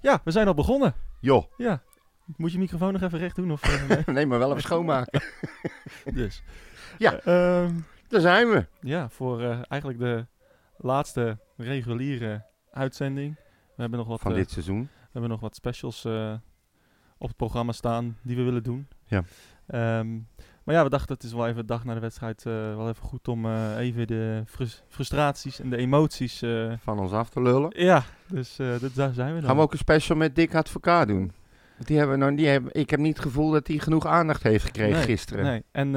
Ja, we zijn al begonnen. Joh, Ja. Moet je microfoon nog even recht doen? Of, eh, nee? maar wel even schoonmaken. dus. Ja. Ehm, Daar zijn we. ja, voor eh, eigenlijk de laatste reguliere uitzending. We hebben nog wat, Van eh, dit seizoen. we hebben nog wat specials op het programma staan die we willen doen. Ja. Ehm, maar ja, we dachten het is wel even de dag na de wedstrijd eh, wel even goed om eh, even de frus- frustraties en de emoties... eh, Van ons af te lullen. ja, dus dit, daar zijn we dan. Gaan we ook een special met Dick Advocaat doen? Die hebben we nog, die hebben, ik heb niet het gevoel dat hij genoeg aandacht heeft gekregen Nee, gisteren. Nee, en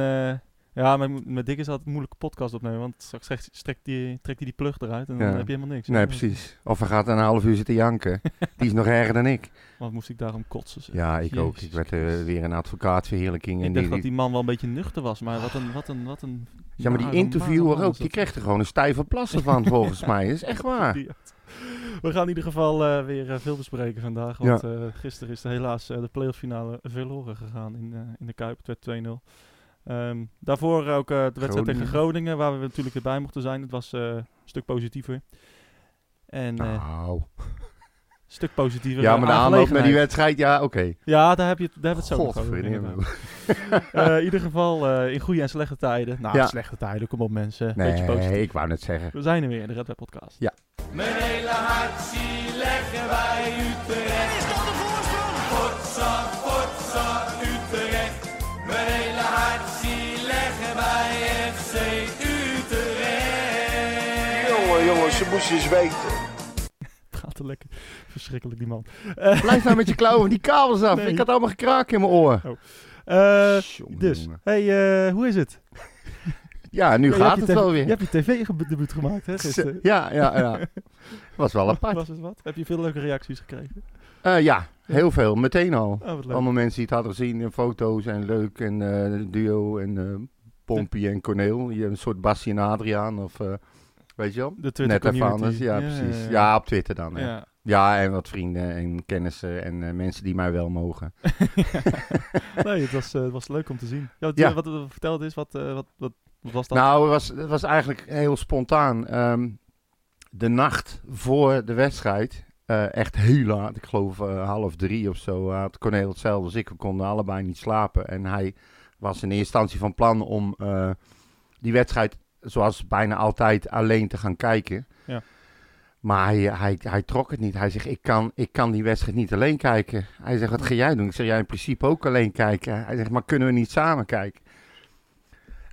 ja, met, met Dick is het altijd een moeilijke podcast opnemen, want straks trekt, strekt die, trekt hij die plug eruit en dan heb je helemaal niks. Nee, precies. Of hij gaat een half uur zitten janken. Die is nog erger dan ik. Want moest ik daarom kotsen? zeg. Ja, ik ook. Ik werd eh, weer een advocaatverheerlijking. Ik en dacht die, dat die man wel een beetje nuchter was, maar wat een, wat een, wat een... ja, maar die interviewer ook. Die kreeg er gewoon een stijve plassen van, volgens mij. Dat is echt waar. We gaan in ieder geval eh, weer eh, veel bespreken vandaag, want gisteren is er helaas de playofffinale verloren gegaan in, in de Kuip. Het werd 2-0. Ehm, daarvoor ook eh, de wedstrijd Groningen. tegen Groningen, waar we natuurlijk erbij mochten zijn. Het was eh, een stuk positiever. En eh, Nou. een stuk positiever. Ja, maar de aanloop naar die wedstrijd, ja, oké. Ja, daar heb je het, daar hebben we het zo over. Eh, in ieder geval eh, in goede en slechte tijden. Nou, Ja. slechte tijden, kom op mensen. Beetje positief. Nee, ik wou net zeggen. We zijn er weer, de Red Web Podcast. Mijn hele hart zie leggen wij Utrecht. Is dat de voorsprong? Potsa, potsa, Utrecht. Mijn FC Utrecht. Jongen, jongens, ze moesten eens weten. Het gaat er lekker. Verschrikkelijk, die man. Blijf nou met je klauwen die kabels af. Nee. Ik had allemaal gekraak in mijn oor. Eh, Jongen, dus, jongen. hey, eh, hoe is het? Ja, nu Ja, gaat het wel weer. Je hebt je tv-debuut gemaakt, hè? gisteren? Ja, ja, ja. Was wel apart. Was het wat? Heb je veel leuke reacties gekregen? Eh, ja, heel veel. Meteen al. Oh, wat leuk. Allemaal mensen die het hadden gezien in foto's en leuk. En eh, duo en eh Pompie en Corneel. Je een soort Bassie en Adriaan of... eh, weet je wel? De Twitter Net even anders. Ja, precies. Ja, op Twitter dan. hè. ja. Ja, en wat vrienden en kennissen en eh, mensen die mij wel mogen. nee, het was, eh, het was leuk om te zien. Ja, wat, Ja. wat, wat verteld is, wat, wat, wat, was dat? Nou, het was, het was eigenlijk heel spontaan. Ehm, de nacht voor de wedstrijd, echt heel laat, ik geloof half drie of zo, had Corneel hetzelfde als ik. We konden allebei niet slapen. En hij was in eerste instantie van plan om eh, die wedstrijd, zoals bijna altijd, alleen te gaan kijken. Ja. Maar hij, hij, hij trok het niet. Hij zegt, ik kan, ik kan die wedstrijd niet alleen kijken. Hij zegt, wat ga jij doen? Ik zeg, jij in principe ook alleen kijken. Hij zegt, maar kunnen we niet samen kijken?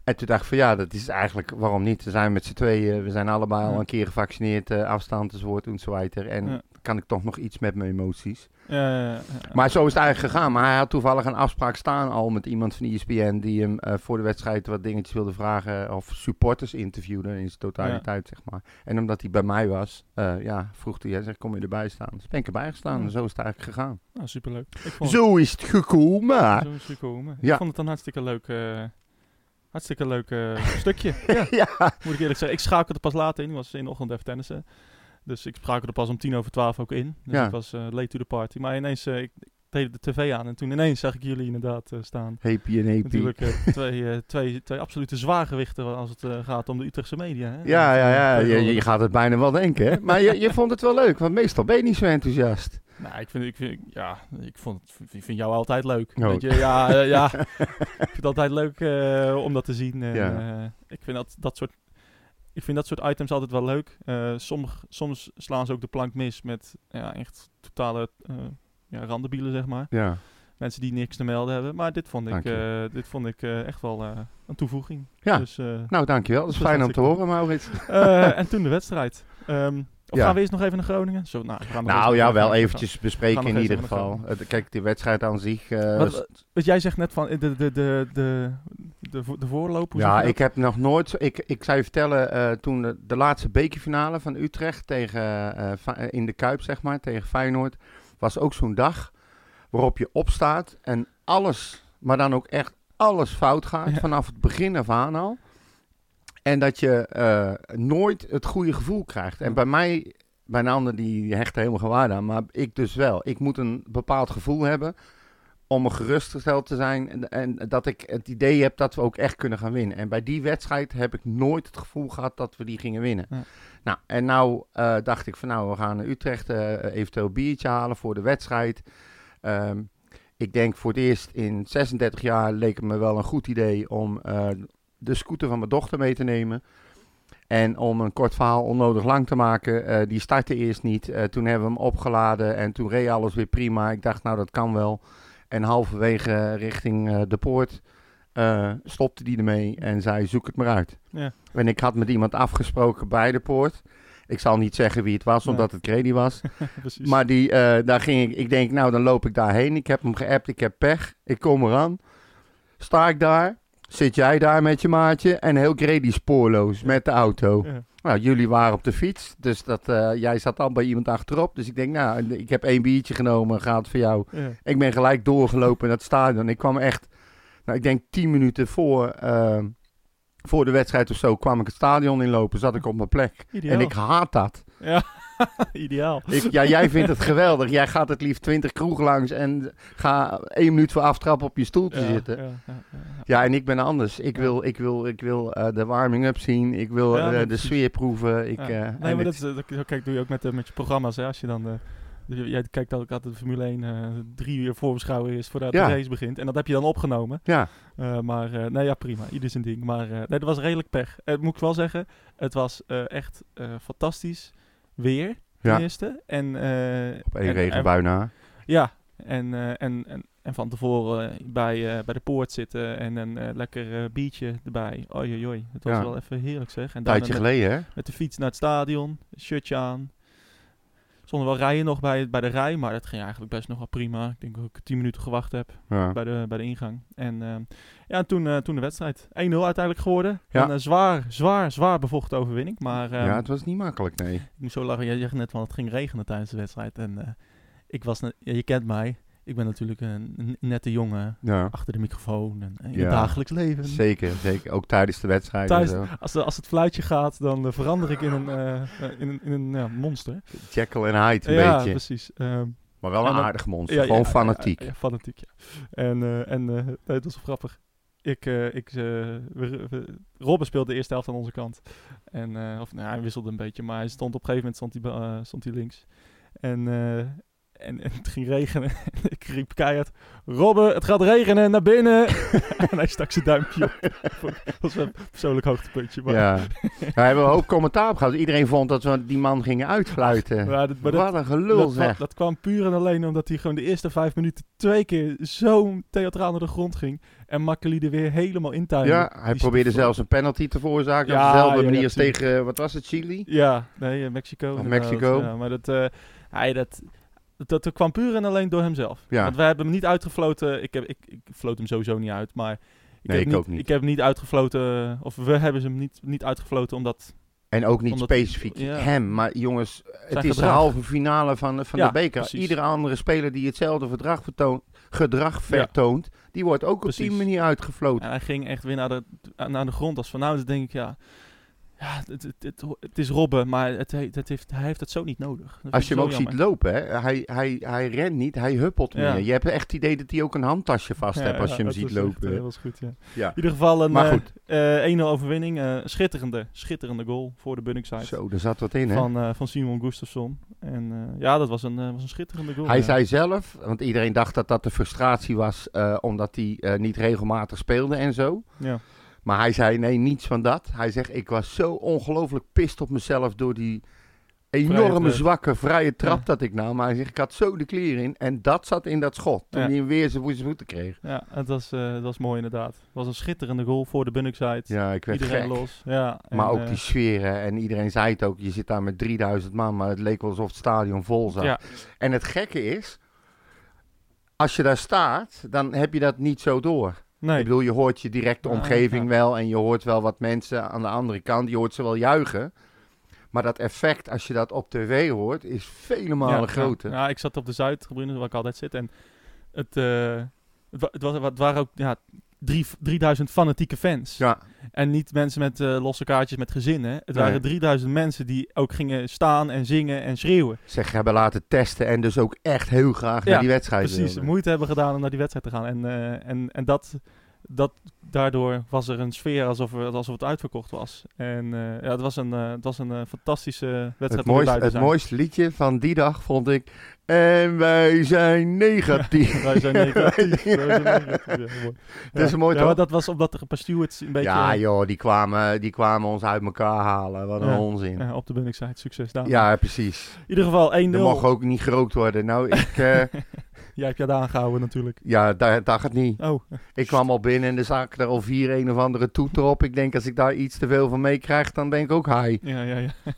En toen dacht ik van ja, dat is eigenlijk, waarom niet? We zijn met z'n tweeën, we zijn allebei al een keer gevaccineerd, eh, afstand enzovoort enzovoort. En Ja. Kan ik toch nog iets met mijn emoties. Ja, ja, ja. Maar zo is het eigenlijk gegaan. Maar hij had toevallig een afspraak staan al met iemand van ESPN die hem eh, voor de wedstrijd wat dingetjes wilde vragen. Of supporters interviewde in zijn totaliteit, zeg maar. En omdat hij bij mij was, eh, ja, vroeg hij, hij zegt, kom je erbij staan? Dus ben ik erbij gestaan Ja. en zo is het eigenlijk gegaan. Nou, superleuk. Ik vond Zo is het gekomen. Zo is het gekomen. Ja. Ik vond het een hartstikke leuk, eh, hartstikke leuk stukje. Ja, ja. moet ik eerlijk zeggen. Ik schakelde pas later in. Was in de ochtend even tennissen. Dus ik schakelde pas om tien over twaalf ook in. Dus Ja. ik was eh, late to the party. Maar ineens, eh, ik deed de tv aan. En toen ineens zag ik jullie inderdaad eh, staan. Happy en happy. Natuurlijk twee, twee, twee absolute zwaargewichten als het gaat om de Utrechtse media. Hè? Ja, ja, ja. Je, je gaat het bijna wel denken, hè? Maar je, je vond het wel leuk, want meestal ben je niet zo enthousiast. Nou, ik vind, ik vind, ja, ik vond ik vind jou altijd leuk. Oh. Weet je, ja, ja. ik vind het altijd leuk om dat te zien. En, Ja. ik vind dat, dat soort, ik vind dat soort items altijd wel leuk. Eh, sommig, soms slaan ze ook de plank mis met ja, echt totale eh ja, randebielen, zeg maar. Ja. Mensen die niks te melden hebben. Maar dit vond ik, eh, dit vond ik echt wel een toevoeging. Ja. Dus, Nou, dankjewel. Dat is is fijn om te horen, Maurits. en toen de wedstrijd. Ehm, of Ja. gaan we eerst nog even naar Groningen? Zo, nou, we gaan Nou ja, wel even- eventjes bespreken in ieder geval. Kijk, de wedstrijd aan zich... Wat, wat jij zegt net van de, de, de, de, de, de voorloop. ja, ik heb nog nooit... Ik, ik zou je vertellen, eh, toen de, de laatste bekerfinale van Utrecht tegen, eh, eh, in de Kuip, zeg maar, tegen Feyenoord, was ook zo'n dag waarop je opstaat en alles, maar dan ook echt alles fout gaat, Ja. vanaf het begin af aan al. En dat je nooit het goede gevoel krijgt. En Ja. bij mij, bij een ander die hecht er helemaal geen waarde aan, maar ik dus wel. Ik moet een bepaald gevoel hebben om gerustgesteld te zijn. En, en dat ik het idee heb dat we ook echt kunnen gaan winnen. En bij die wedstrijd heb ik nooit het gevoel gehad dat we die gingen winnen. Ja. Nou, en nou eh, dacht ik van nou, we gaan naar Utrecht eh, eventueel biertje halen voor de wedstrijd. Ehm, ik denk voor het eerst in 36 jaar leek het me wel een goed idee om eh, de scooter van mijn dochter mee te nemen. En om een kort verhaal onnodig lang te maken, die startte eerst niet. Toen hebben we hem opgeladen en toen reed alles weer prima. Ik dacht, nou dat kan wel. En halverwege richting eh, de poort eh, stopte die ermee en zei, zoek het maar uit. Ja. En ik had met iemand afgesproken bij de poort. Ik zal niet zeggen wie het was, Nee. omdat het Credi was. Maar die, eh, daar ging ik, ik denk, nou dan loop ik daarheen. Ik heb hem geappt, ik heb pech. Ik kom eraan. Sta ik daar, zit jij daar met je maatje en heel Grady spoorloos met de auto. Ja. Nou, jullie waren op de fiets, dus dat, eh, jij zat al bij iemand achterop. Dus ik denk, nou, ik heb één biertje genomen, gaat voor jou. Ja. Ik ben gelijk doorgelopen naar het stadion. Ik kwam echt, nou, ik denk tien minuten voor, eh, voor de wedstrijd of zo, kwam ik het stadion inlopen, zat ik op mijn plek. Ideaal. En ik haat dat. Ja, ideaal. Ik, ja, jij vindt het geweldig. Jij gaat het liefst 20 kroeg langs en ga één minuut voor aftrap op je stoeltje Ja, zitten. ja, ja, ja, en ik ben anders. Ik wil, ik wil, ik wil eh, de warming-up zien. Ik wil eh, de sfeer proeven. Ik, Ja. eh, nee, maar dat, het- is, dat, kijk, doe je ook met, met je programma's. Hè? Als je dan, jij kijkt ook altijd de Formule 1 eh, drie uur voorbeschouwen is voordat Ja. de race begint. En dat heb je dan opgenomen. ja, maar nee, ja, prima. Ieder zijn ding. Maar nee, dat was redelijk pech. Eh, moet ik wel zeggen, het was echt fantastisch weer, ten Ja. eerste. En, eh, op één en- regenbui na. ja, en, eh, en, en, en van tevoren eh, bij, bij de poort zitten en een lekker biertje erbij. Oei, oei, oei. Het was Ja. wel even heerlijk zeg. En dan tijdje geleden, hè? met de fiets naar het stadion, shirtje aan. Zonder wel rijden nog bij, bij de rij, maar dat ging eigenlijk best nog wel prima. Ik denk dat ik tien minuten gewacht heb Ja. bij de, bij de ingang. En ehm, ja, toen, eh, toen de wedstrijd. 1-0 uiteindelijk geworden. Ja. Een eh, zwaar, zwaar, zwaar bevochten overwinning. Maar ehm, ja, het was niet makkelijk, nee. ik moest zo lachen. Jij zegt net van het ging regenen tijdens de wedstrijd. En eh, ik was, net- ja, je kent mij. Ik ben natuurlijk een, nette jongen Ja, achter de microfoon en in Ja. het dagelijks leven. zeker, zeker. Ook tijdens de wedstrijd. Thuis- en zo. Als, als het fluitje gaat, dan eh, verander ik in een, eh, eh, in een, in een ja, monster. Jekyll en Hyde een ja, beetje. precies. Ehm, Maar wel En een dan- aardig monster. ja, Gewoon ja, fanatiek. Ja, ja, fanatiek, ja. En, en nee, het was grappig. Ik, ik, we, we- Robben speelde de eerste helft aan onze kant. En, of nou, hij wisselde een beetje, maar hij stond op een gegeven moment stond hij, stond hij links. En, en, en het ging regenen. ik riep keihard, Robben, het gaat regenen, naar binnen. en hij stak zijn duimpje op. dat was een persoonlijk hoogtepuntje. Maar, Ja. Daar hebben we een hoop commentaar op gehad. Iedereen vond dat we die man gingen uitfluiten. maar dat, Wat een gelul dat, zeg. dat kwam puur en alleen omdat hij gewoon de eerste vijf minuten twee keer zo theatraal naar de grond ging. En Makkeli er weer helemaal intuinde. Ja, hij Die probeerde zelfs een penalty te veroorzaken. Ja, op dezelfde ja, manier als tegen, wat was het, Chili? Ja, nee, eh, Mexico. Inderdaad. Mexico. Ja, maar dat, eh, hij, dat, dat, dat kwam puur en alleen door hemzelf. Ja. Want wij hebben hem niet uitgefloten. Ik, heb, ik, ik floot hem sowieso niet uit, maar... Ik Nee, heb ik ook niet. Ik heb hem niet uitgefloten, of we hebben ze hem niet, niet uitgefloten omdat... En ook niet Omdat- specifiek ja. hem. Maar jongens, het is de halve finale van, van Ja, de beker. precies. Iedere andere speler die hetzelfde verdrag vertoont, gedrag vertoont, die wordt ook op die manier uitgefloten. En hij ging echt weer naar de, naar de grond. Als van nou, dan denk ik, ja... Ja, het, het, het, het is Robben, maar het, he- het heeft, hij heeft het zo niet nodig. Dat Als je hem ook ziet lopen, hè, hij, hij, hij rent niet, hij huppelt Ja. meer. Je hebt echt het idee dat hij ook een handtasje vast jammer. hebt Ja, als je ja, hem dat ziet echt, lopen. eh. Dat was goed, ja. Ja. In ieder geval een goed. eh, 1-0 overwinning. eh, schitterende, schitterende goal voor de Bunningside. Zo, er zat wat in, hè? Van, eh, van Simon Gustafsson. En ja, dat was een, was een schitterende goal. Hij ja. zei zelf, want iedereen dacht dat dat de frustratie was omdat hij niet regelmatig speelde en zo. Ja. Maar hij zei nee, niets van dat. Hij zegt, ik was zo ongelooflijk pist op mezelf door die enorme zwakke vrije trap Ja. dat ik nam. Maar hij zegt, ik had zo de klier in en dat zat in dat schot. Toen Ja. hij hem weer zijn voor zijn voeten kreeg. Ja, het was, eh, het was mooi inderdaad. Het was een schitterende goal voor de Bunningside. Ja, ik werd Iedereen gek. los. Ja, Maar ook eh, die sferen en iedereen zei het ook. Je zit daar met 3000 man, maar het leek wel alsof het stadion vol zat. Ja, En het gekke is, als je daar staat, dan heb je dat niet zo door. Nee. Ik bedoel, je hoort je directe omgeving wel en je hoort wel wat mensen aan de andere kant, je hoort ze wel juichen. Maar dat effect, als je dat op tv hoort, is vele malen ja, groter. Ja, ja, ik zat op de Zuidtribune, waar ik altijd zit. En het, eh, het, wa- het, was, het waren ook ja, drie, 3000 fanatieke fans. Ja, En niet mensen met eh, losse kaartjes met gezinnen. Het Nee. waren 3000 mensen die ook gingen staan en zingen en schreeuwen. zeg, hebben laten testen en dus ook echt heel graag Ja, naar die wedstrijd Precies, wilden. moeite hebben gedaan om naar die wedstrijd te gaan. En, eh, en, en dat, dat, daardoor was er een sfeer alsof, er, alsof het uitverkocht was. En eh, ja, het was een, eh, het was een eh, fantastische wedstrijd. Het om mooiste, het mooiste liedje van die dag vond ik. En wij zijn negatief. Wij zijn negatief. wij zijn negatief. Ja, mooi. Dat is Ja. mooi, Ja, toch? maar dat was omdat er een paar stewards een beetje Ja, joh, die kwamen, die kwamen ons uit elkaar halen. Wat een Ja. onzin. Ja, op de Bunningside. Succes daar. precies. In ieder geval 1-0. Er mocht ook niet gerookt worden. Nou, ik, Jij hebt je daar aangehouden natuurlijk. ja, daar dacht het niet. Oh, Ik kwam al binnen en er zag ik er al vier een of andere toeter op. Ik denk, als ik daar iets te veel van meekrijg, dan ben ik ook high. ja, ja, ja.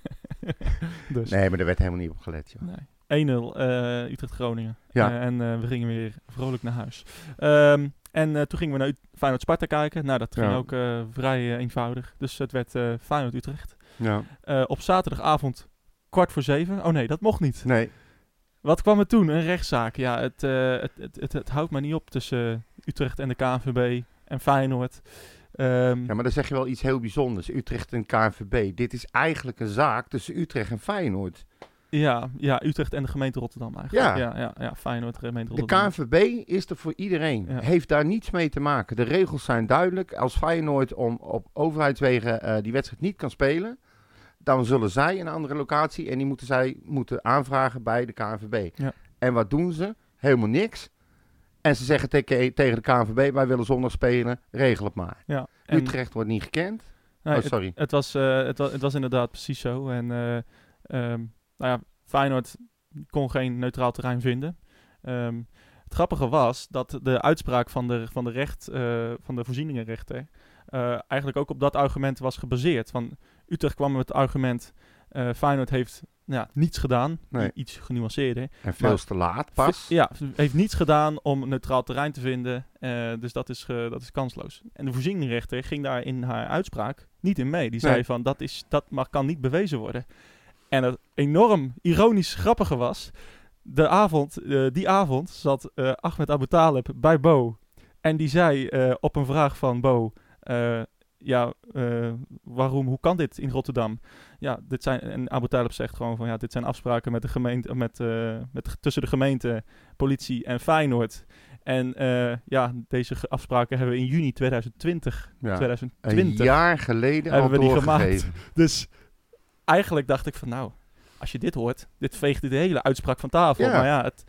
dus. Nee, maar er werd helemaal niet op gelet, joh. Nee. 1-0 eh, Utrecht-Groningen. Ja. Eh, en eh, we gingen weer vrolijk naar huis. Ehm, en toen gingen we naar Feyenoord-Sparta kijken. Nou, dat ging Ja. ook vrij eenvoudig. Dus het werd Feyenoord-Utrecht. Ja, op zaterdagavond kwart voor zeven. Oh nee, dat mocht niet. nee. Wat kwam er toen? Een rechtszaak. Ja, het, eh, het, het, het, het houdt maar niet op tussen Utrecht en de KNVB en Feyenoord. Ehm, Ja, maar dan zeg je wel iets heel bijzonders. Utrecht en KNVB. Dit is eigenlijk een zaak tussen Utrecht en Feyenoord. ja, ja, Utrecht en de gemeente Rotterdam eigenlijk. Ja. Ja, ja, ja Feyenoord, gemeente De Rotterdam. KNVB is er voor iedereen. Ja. Heeft daar niets mee te maken. De regels zijn duidelijk. Als Feyenoord om, op overheidswegen eh, die wedstrijd niet kan spelen... dan zullen zij een andere locatie... en die moeten zij moeten aanvragen bij de KNVB. Ja. En wat doen ze? Helemaal niks. En ze zeggen tegen, tegen de KNVB... wij willen zondag spelen, regel het maar. Ja, en- Utrecht wordt niet gekend. Nee, oh, sorry. Het was, eh, het, was, het was inderdaad precies zo. En ehm, nou ja, Feyenoord kon geen neutraal terrein vinden. Ehm, het grappige was dat de uitspraak van de, van de, recht, eh, van de voorzieningenrechter eigenlijk ook op dat argument was gebaseerd. Van Utrecht kwam met het argument, eh Feyenoord heeft nou ja, niets gedaan, Nee. iets genuanceerder. En veel te laat pas. Ja, heeft niets gedaan om een neutraal terrein te vinden. eh, dus dat is, dat is kansloos. En de voorzieningenrechter ging daar in haar uitspraak niet in mee. Die zei Nee. van dat, is, dat mag, kan niet bewezen worden. En het enorm ironisch grappige was. De avond, eh, die avond zat Ahmed Abu Talib bij Bo. En die zei op een vraag van Bo. Ja, eh, waarom, hoe kan dit in Rotterdam? Ja, dit zijn, en Abu Talib zegt gewoon van ja, dit zijn afspraken met de gemeente, met, eh, met, tussen de gemeente, politie en Feyenoord. En eh, ja, deze afspraken hebben we in juni 2020, Ja. 2020 Een jaar geleden hebben al we die gemaakt. Dus eigenlijk dacht ik van nou, als je dit hoort, dit veegt de hele uitspraak van tafel. Ja. Maar ja, het,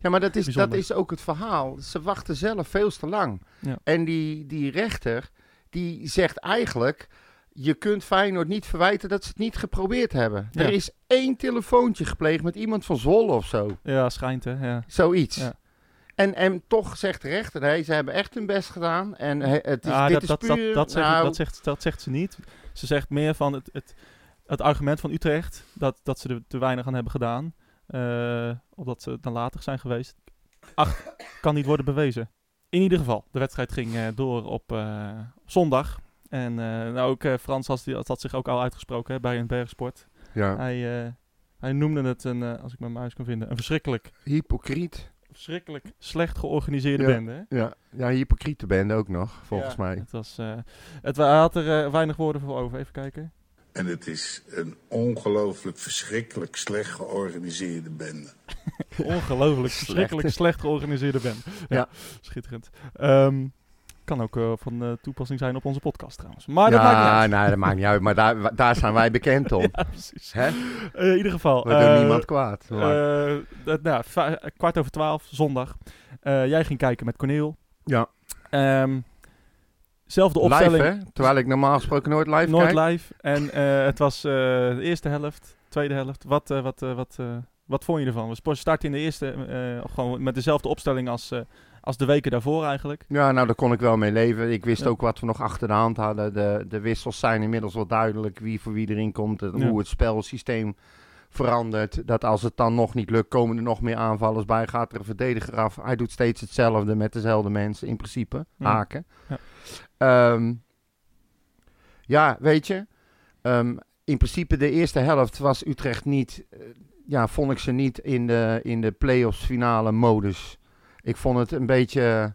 Ja, maar dat is, dat is ook het verhaal. Ze wachten zelf veel te lang. Ja. En die, die rechter, die zegt eigenlijk... Je kunt Feyenoord niet verwijten dat ze het niet geprobeerd hebben. Ja. Er is één telefoontje gepleegd met iemand van Zwolle of zo. ja, schijnt hè. Ja. Zoiets. Ja. En, en toch zegt de rechter, nee, ze hebben echt hun best gedaan. En he- het is, Ah, dit dat, is dat, dat, puur... dat, zegt, nou, dat, zegt, dat zegt ze niet. Ze zegt meer van het, het, het argument van Utrecht dat, dat ze er te weinig aan hebben gedaan. eh omdat ze nalatig zijn geweest. Ach, kan niet worden bewezen. In ieder geval, de wedstrijd ging eh, door op, eh, op zondag. En eh, nou ook Frans had, die- had zich ook al uitgesproken hè, bij een bergsport. ja, Hij, hij noemde het, een, als ik mijn muis kan vinden, een verschrikkelijk, hypocriet. verschrikkelijk slecht georganiseerde Ja. bende. Hè? Ja, ja hypocriete bende ook nog, volgens Ja, mij. Het was, het, hij had er weinig woorden voor over. Even kijken. En het is een ongelooflijk verschrikkelijk slecht georganiseerde bende. Ongelooflijk verschrikkelijk slecht georganiseerde band. Ja, Ja. schitterend. Ehm, kan ook eh, van eh, toepassing zijn op onze podcast trouwens. Maar dat maakt niet ja, uit. nee, dat maakt niet uit. Maar daar, daar zijn wij bekend om. Ja, precies. Hè? Eh, in ieder geval. We doen eh, niemand kwaad. Eh, nou, kwart over twaalf, zondag. Eh, jij ging kijken met Corneel. ja. Ehm zelfde opstelling. Live, hè? Terwijl ik normaal gesproken nooit live Nooit kijk. live. En eh, het was eh, de eerste helft, tweede helft. Wat, eh, wat, wat, wat vond je ervan? We starten in de eerste gewoon met dezelfde opstelling als, als de weken daarvoor eigenlijk. Ja, nou, daar kon ik wel mee leven. Ik wist Ja. ook wat we nog achter de hand hadden. De, de wissels zijn inmiddels wel duidelijk. Wie voor wie erin komt. en Ja. Hoe het spelsysteem verandert. Dat als het dan nog niet lukt, komen er nog meer aanvallers bij. Gaat er een verdediger af. Hij doet steeds hetzelfde met dezelfde mensen in principe. Haken. Ja. Ehm, ja, weet je. ehm, in principe de eerste helft was Utrecht niet... eh, ja, vond ik ze niet in de, in de play-offs finale modus. Ik vond het een beetje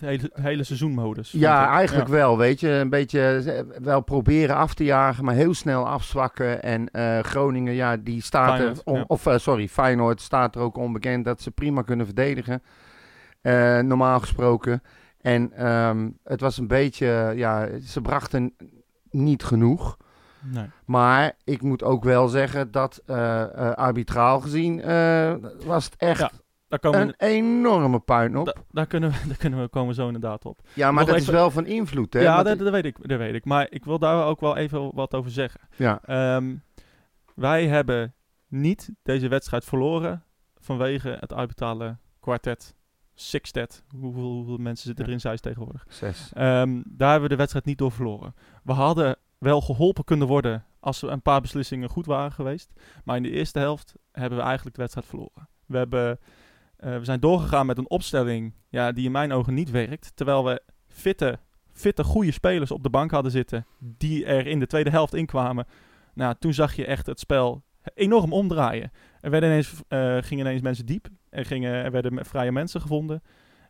De hele, de hele seizoenmodus. Ja, eigenlijk Ja. wel, weet je. Een beetje eh, wel proberen af te jagen, maar heel snel afzwakken. En eh, Groningen, ja, die staat Feyenoord, er... on- ja. Of, eh, sorry, Feyenoord staat er ook onbekend dat ze prima kunnen verdedigen. normaal gesproken. En ehm, het was een beetje... Ja, ze brachten niet genoeg. Nee. Maar ik moet ook wel zeggen dat arbitraal gezien was het echt Ja, Daar, komen we, een enorme puinhoop. da- daar, kunnen we, daar kunnen we komen we zo inderdaad op. ja, maar nog dat even- is wel van invloed, hè? ja, dat, dat, weet ik, dat weet ik. Maar ik wil daar ook wel even wat over zeggen. ja. Ehm, wij hebben niet deze wedstrijd verloren vanwege het arbitrale kwartet, sextet. Hoeveel, hoeveel mensen zitten er in Zeist tegenwoordig? Zes. Ehm, daar hebben we de wedstrijd niet door verloren. We hadden wel geholpen kunnen worden als er een paar beslissingen goed waren geweest. Maar in de eerste helft hebben we eigenlijk de wedstrijd verloren. We, hebben, eh, we zijn doorgegaan met een opstelling ja, die in mijn ogen niet werkt. Terwijl we fitte, fitte, goede spelers op de bank hadden zitten die er in de tweede helft inkwamen. Nou, toen zag je echt het spel enorm omdraaien. Er werden ineens, eh, gingen ineens mensen diep. Er, gingen, er werden vrije mensen gevonden.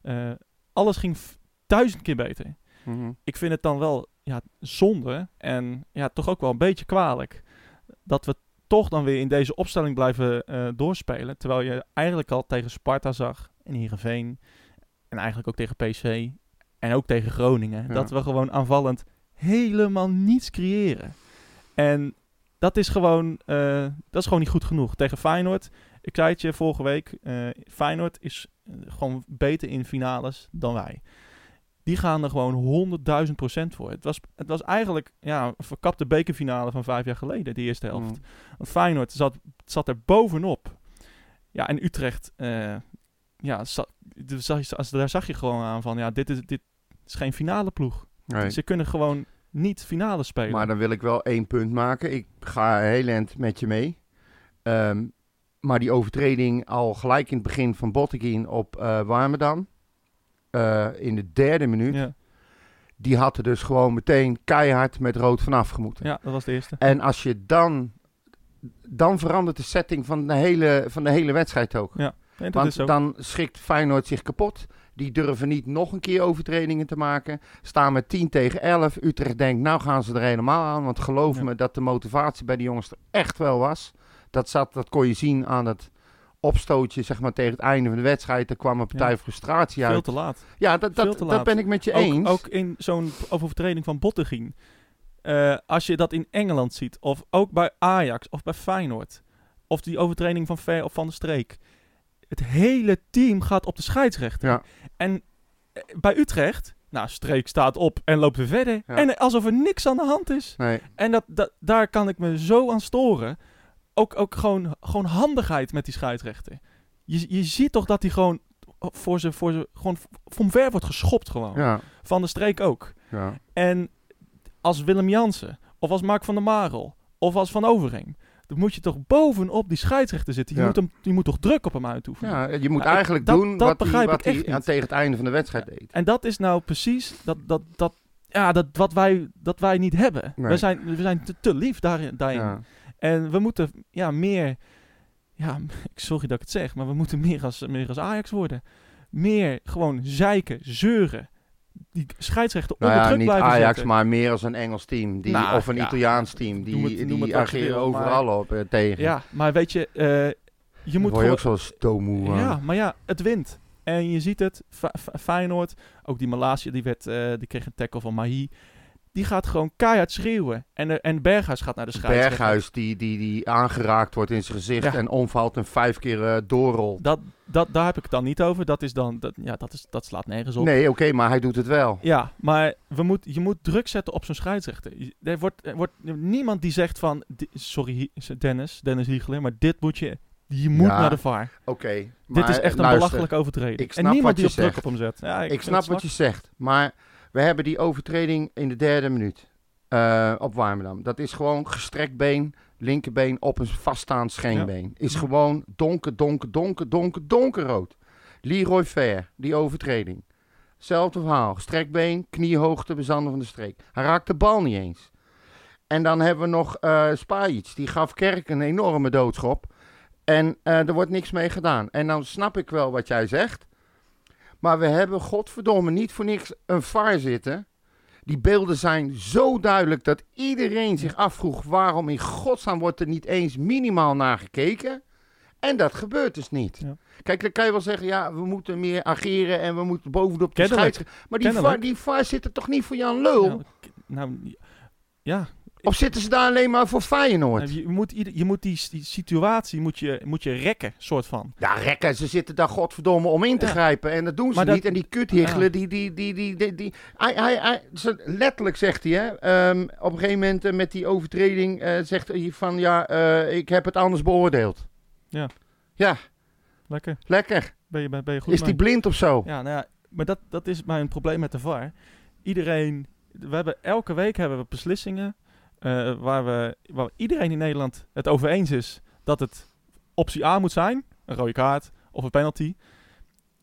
Eh, alles ging duizend keer beter Mhm. ik vind het dan wel ja, zonde en ja, toch ook wel een beetje kwalijk dat we toch dan weer in deze opstelling blijven eh, doorspelen. Terwijl je eigenlijk al tegen Sparta zag en Heerenveen en eigenlijk ook tegen PC en ook tegen Groningen. Ja. Dat we gewoon aanvallend helemaal niets creëren. En dat is gewoon, eh, dat is gewoon niet goed genoeg. Tegen Feyenoord, ik zei het je vorige week, eh, Feyenoord is gewoon beter in finales dan wij. Die gaan er gewoon 100.000 procent voor. Het was, het was eigenlijk ja, een verkapte bekerfinale van vijf jaar geleden, die eerste helft. Mhm. Want Feyenoord zat, zat er bovenop. Ja, en Utrecht, eh, ja, za- daar zag, je, als- daar zag je gewoon aan van, ja, dit is, dit is geen finale ploeg. Nee. Ze kunnen gewoon niet finale spelen. Maar dan wil ik wel één punt maken. Ik ga heel eind met je mee. Ehm, maar die overtreding al gelijk in het begin van Botteguin op eh Warmerdam. Eh, in de derde minuut. ja, Die had er dus gewoon meteen keihard met rood vanaf gemoeten. ja, dat was de eerste. En als je dan... Dan verandert de setting van de hele, van de hele wedstrijd ook. Nee, dat Want is zo. dan schikt Feyenoord zich kapot. Die durven niet nog een keer overtredingen te maken. Staan met 10 tegen 11. Utrecht denkt, nou gaan ze er helemaal aan. Want geloof Ja. me dat de motivatie bij de jongens er echt wel was. Dat, zat, dat kon je zien aan het opstootje zeg maar, tegen het einde van de wedstrijd. Er kwam een partij Ja. frustratie Veel uit. te laat. Ja, dat, veel dat, dat ben ik met je ook, eens. ook in zo'n overtreding van Bottegien. Eh als je dat in Engeland ziet, of ook bij Ajax of bij Feyenoord, of die overtreding van Ver of van de Streek. Het hele team gaat op de scheidsrechter. Ja. En eh, bij Utrecht, nou, Streek staat op en loopt weer verder. Ja. En alsof er niks aan de hand is. Nee, En dat, dat, daar kan ik me zo aan storen. Ook, ook gewoon, gewoon handigheid met die scheidsrechter. Je, je ziet toch dat hij gewoon voor ze, voor ze gewoon van ver wordt geschopt gewoon. ja, Van de streek ook. ja. En als Willem Jansen, of als Mark van der Marel, of als Van Overing, dan moet je toch bovenop die scheidsrechter zitten. Je, Ja. moet, hem, je moet toch druk op hem uitoefenen. ja, je moet eigenlijk dat- doen dat wat hij begrijp wat ik echt hij tegen het einde van de wedstrijd deed. En dat is nou precies dat, dat, dat, ja, dat, wat wij, dat wij niet hebben. Nee. We zijn, we zijn te, te lief daarin. daarin. En we moeten ja, meer, ja, sorry dat ik het zeg, maar we moeten meer als, meer als Ajax worden. Meer gewoon zeiken, zeuren. Die scheidsrechter Nou onder ja, druk niet blijven Ajax, zetten. maar meer als een Engels team. Die, Nou, of een ja. Italiaans team. Die, het- die ageren maar- overal op eh, tegen. Ja, maar weet je, eh, je Dan moet word je gewoon... ook zo stoommoe. Ja, maar ja, het wint. En je ziet het, Feyenoord, ook die Malasia, die, werd, eh, die kreeg een tackle van Mahi. Die gaat gewoon keihard schreeuwen. En, de, en Berghuis gaat naar de scheidsrechter. Berghuis die, die, die aangeraakt wordt in zijn gezicht Ja. en omvalt en vijf keer eh, doorrolt. Dat, dat, daar heb ik het dan niet over. Dat, is dan, dat, ja, dat, is, dat slaat nergens op. Nee, oké, maar hij doet het wel. Ja, maar we moet, je moet druk zetten op zo'n scheidsrechter. Er wordt, er wordt niemand die zegt van... Sorry Dennis, Dennis Hiegelen, maar dit moet je... Je moet Ja, naar de VAR. Oké, Dit is echt een luister, belachelijke overtreding. En niemand die je op druk op hem zet. Ja, ik, snap wat je zegt, maar we hebben die overtreding in de derde minuut eh, op Warmerdam. Dat is gewoon gestrekt been, linkerbeen op een vaststaand scheenbeen. Is gewoon donker, donker, donker, donker, donkerrood. Leroy Fair, die overtreding. Hetzelfde verhaal. Gestrekt been, kniehoogte, bezanden van de streek. Hij raakt de bal niet eens. En dan hebben we nog eh Spajic. Die gaf Kerk een enorme doodschop. En eh, er wordt niks mee gedaan. En dan snap ik wel wat jij zegt. Maar we hebben godverdomme niet voor niks een VAR zitten. Die beelden zijn zo duidelijk dat iedereen zich afvroeg waarom in godsnaam wordt er niet eens minimaal naar gekeken. En dat gebeurt dus niet. Ja. Kijk, dan kan je wel zeggen, ja, we moeten meer ageren en we moeten bovenop de scheidsrechter. Maar die Kennelijk. VAR, die VAR zit er toch niet voor Jan Lul? Nou, ja. Of zitten ze daar alleen maar voor Feyenoord? Je moet, ieder- je moet die, die situatie moet je, moet je rekken, soort van. Ja, rekken, ze zitten daar godverdomme om in te Ja. grijpen. En dat doen ze Maar dat- niet. En die kuthiggelen, die, die, die, die, die, die- hij, hij, hij, letterlijk zegt hij, hè, ehm, op een gegeven moment eh, met die overtreding, eh, zegt hij van, ja, eh, ik heb het anders beoordeeld. Ja. Ja, Lekker. lekker. Ben je, ben je goed Is die blind of zo? Ja, nou ja, maar dat, dat is mijn probleem met de VAR. Iedereen, we hebben elke week hebben we beslissingen eh, waar, we, waar iedereen in Nederland het over eens is dat het optie A moet zijn, een rode kaart of een penalty.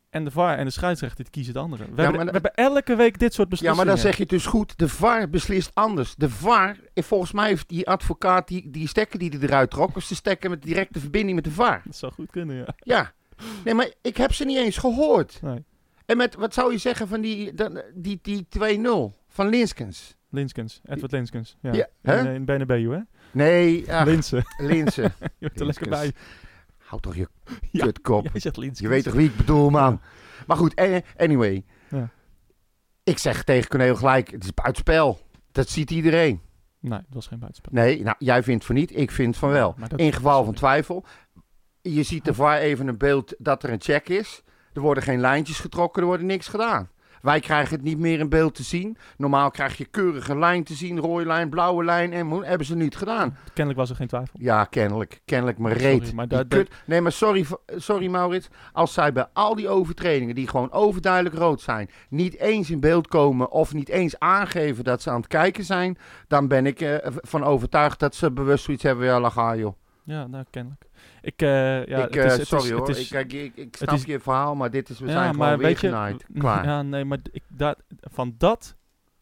En de VAR en de scheidsrechter die kiezen het andere. We, hebben, we hebben elke week dit soort Ja, beslissingen. maar dan zeg je het dus goed. De VAR beslist anders. De VAR, eh, volgens mij heeft die advocaat die, die stekker die hij eruit trok, was de stekker met directe verbinding met de VAR. Dat zou goed kunnen, ja. Ja. Nee, maar ik heb ze niet eens gehoord. Nee. En met, wat zou je zeggen van die, dan- die, die 2-0 van Linskens? Linskens, Edward Linskens. Ja, Ja, hè? in, in Benabeu, hè? Nee, ach, Linsen. Linsen. Je bent er lekker bij. Linskens. Hou toch je Ja, kutkop. Jij zegt Linskens. Je weet toch wie ik bedoel, man. Maar goed, eh, anyway. Ja. Ik zeg tegen Corneel gelijk, het is buitenspel. Dat ziet iedereen. Nee, dat was geen buitenspel. Nee, nou, jij vindt van niet, ik vind van wel. In geval van twijfel. Je ziet de VAR even een beeld dat er een check is. Er worden geen lijntjes getrokken, er wordt niks gedaan. Wij krijgen het niet meer in beeld te zien. Normaal krijg je keurige lijn te zien, rode lijn, blauwe lijn. En hebben ze niet gedaan. Kennelijk was er geen twijfel. Ja, kennelijk. Kennelijk maar Sorry, reet. maar Nee, maar sorry, sorry Maurits. Als zij bij al die overtredingen die gewoon overduidelijk rood zijn... niet eens in beeld komen of niet eens aangeven dat ze aan het kijken zijn... dan ben ik eh, van overtuigd dat ze bewust zoiets hebben. Ja, gaan, joh. Ja, nou, kennelijk. Ik, eh, ja, ik, het is, eh, het sorry is, hoor, het is, ik, ik, ik, het snap is- je verhaal, maar dit is, we ja, zijn gewoon weer genaaid. Klaar. Ja, nee, maar ik, dat, van dat,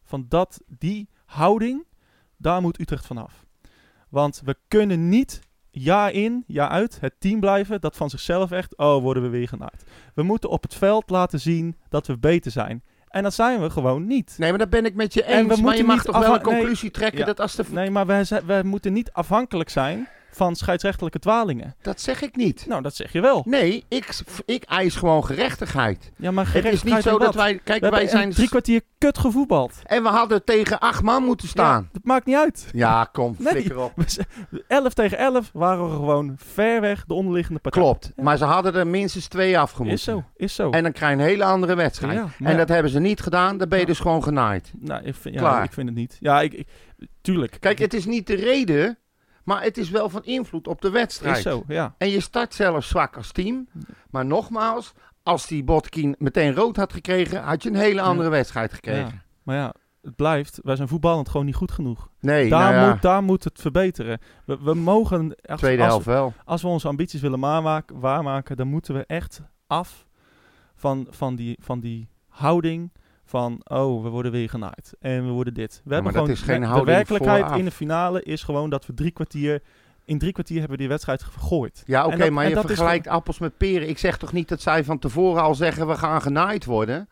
van dat, die houding, daar moet Utrecht vanaf. Want we kunnen niet jaar in, jaar uit het team blijven dat van zichzelf echt, oh, worden we weer genaaid. We moeten op het veld laten zien dat we beter zijn. En dat zijn we gewoon niet. Nee, maar dat ben ik met je En we eens. Maar je mag toch wel een nee, conclusie trekken ja. dat als de... Nee, maar wij moeten niet afhankelijk zijn van scheidsrechtelijke dwalingen. Dat zeg ik niet. Nou, dat zeg je wel. Nee, ik, ik eis gewoon gerechtigheid. Ja, maar Het is niet gerechtigheid zo dat wij... Kijk, wij zijn... drie kwartier kut gevoetbald. En we hadden tegen acht man moeten staan. Ja, dat maakt niet uit. Ja, kom, Nee. flikker op. We z- 11 tegen 11 waren we gewoon ver weg de onderliggende partij. Klopt. Ja. Maar ze hadden er minstens twee afgemoeten. Is zo, is zo. En dan krijg je een hele andere wedstrijd. En dat hebben ze niet gedaan. Dan ben je dus gewoon genaaid. nou, ik vind, ja, Klaar. ik vind het niet. Ja, ik, ik, tuurlijk. Kijk, het is niet de reden, maar het is wel van invloed op de wedstrijd. is zo, ja. En je start zelfs zwak als team. Maar nogmaals, als die Botkin meteen rood had gekregen, had je een hele andere wedstrijd gekregen. ja. Maar ja, het blijft. Wij zijn voetballend gewoon niet goed genoeg. Nee, Daar, nou ja, moet, daar moet het verbeteren. We, we mogen, als, tweede als, helft wel. als we onze ambities willen waarmaken, waarmaken, dan moeten we echt af van, van, die, van die houding van, oh, we worden weer genaaid en we worden dit. We hebben maar dat gewoon, is geen de werkelijkheid vooraf. in de finale is gewoon dat we drie kwartier, in drie kwartier hebben we die wedstrijd gegooid. Ja, oké, maar je vergelijkt appels met peren. Ik zeg toch niet dat zij van tevoren al zeggen we gaan genaaid worden.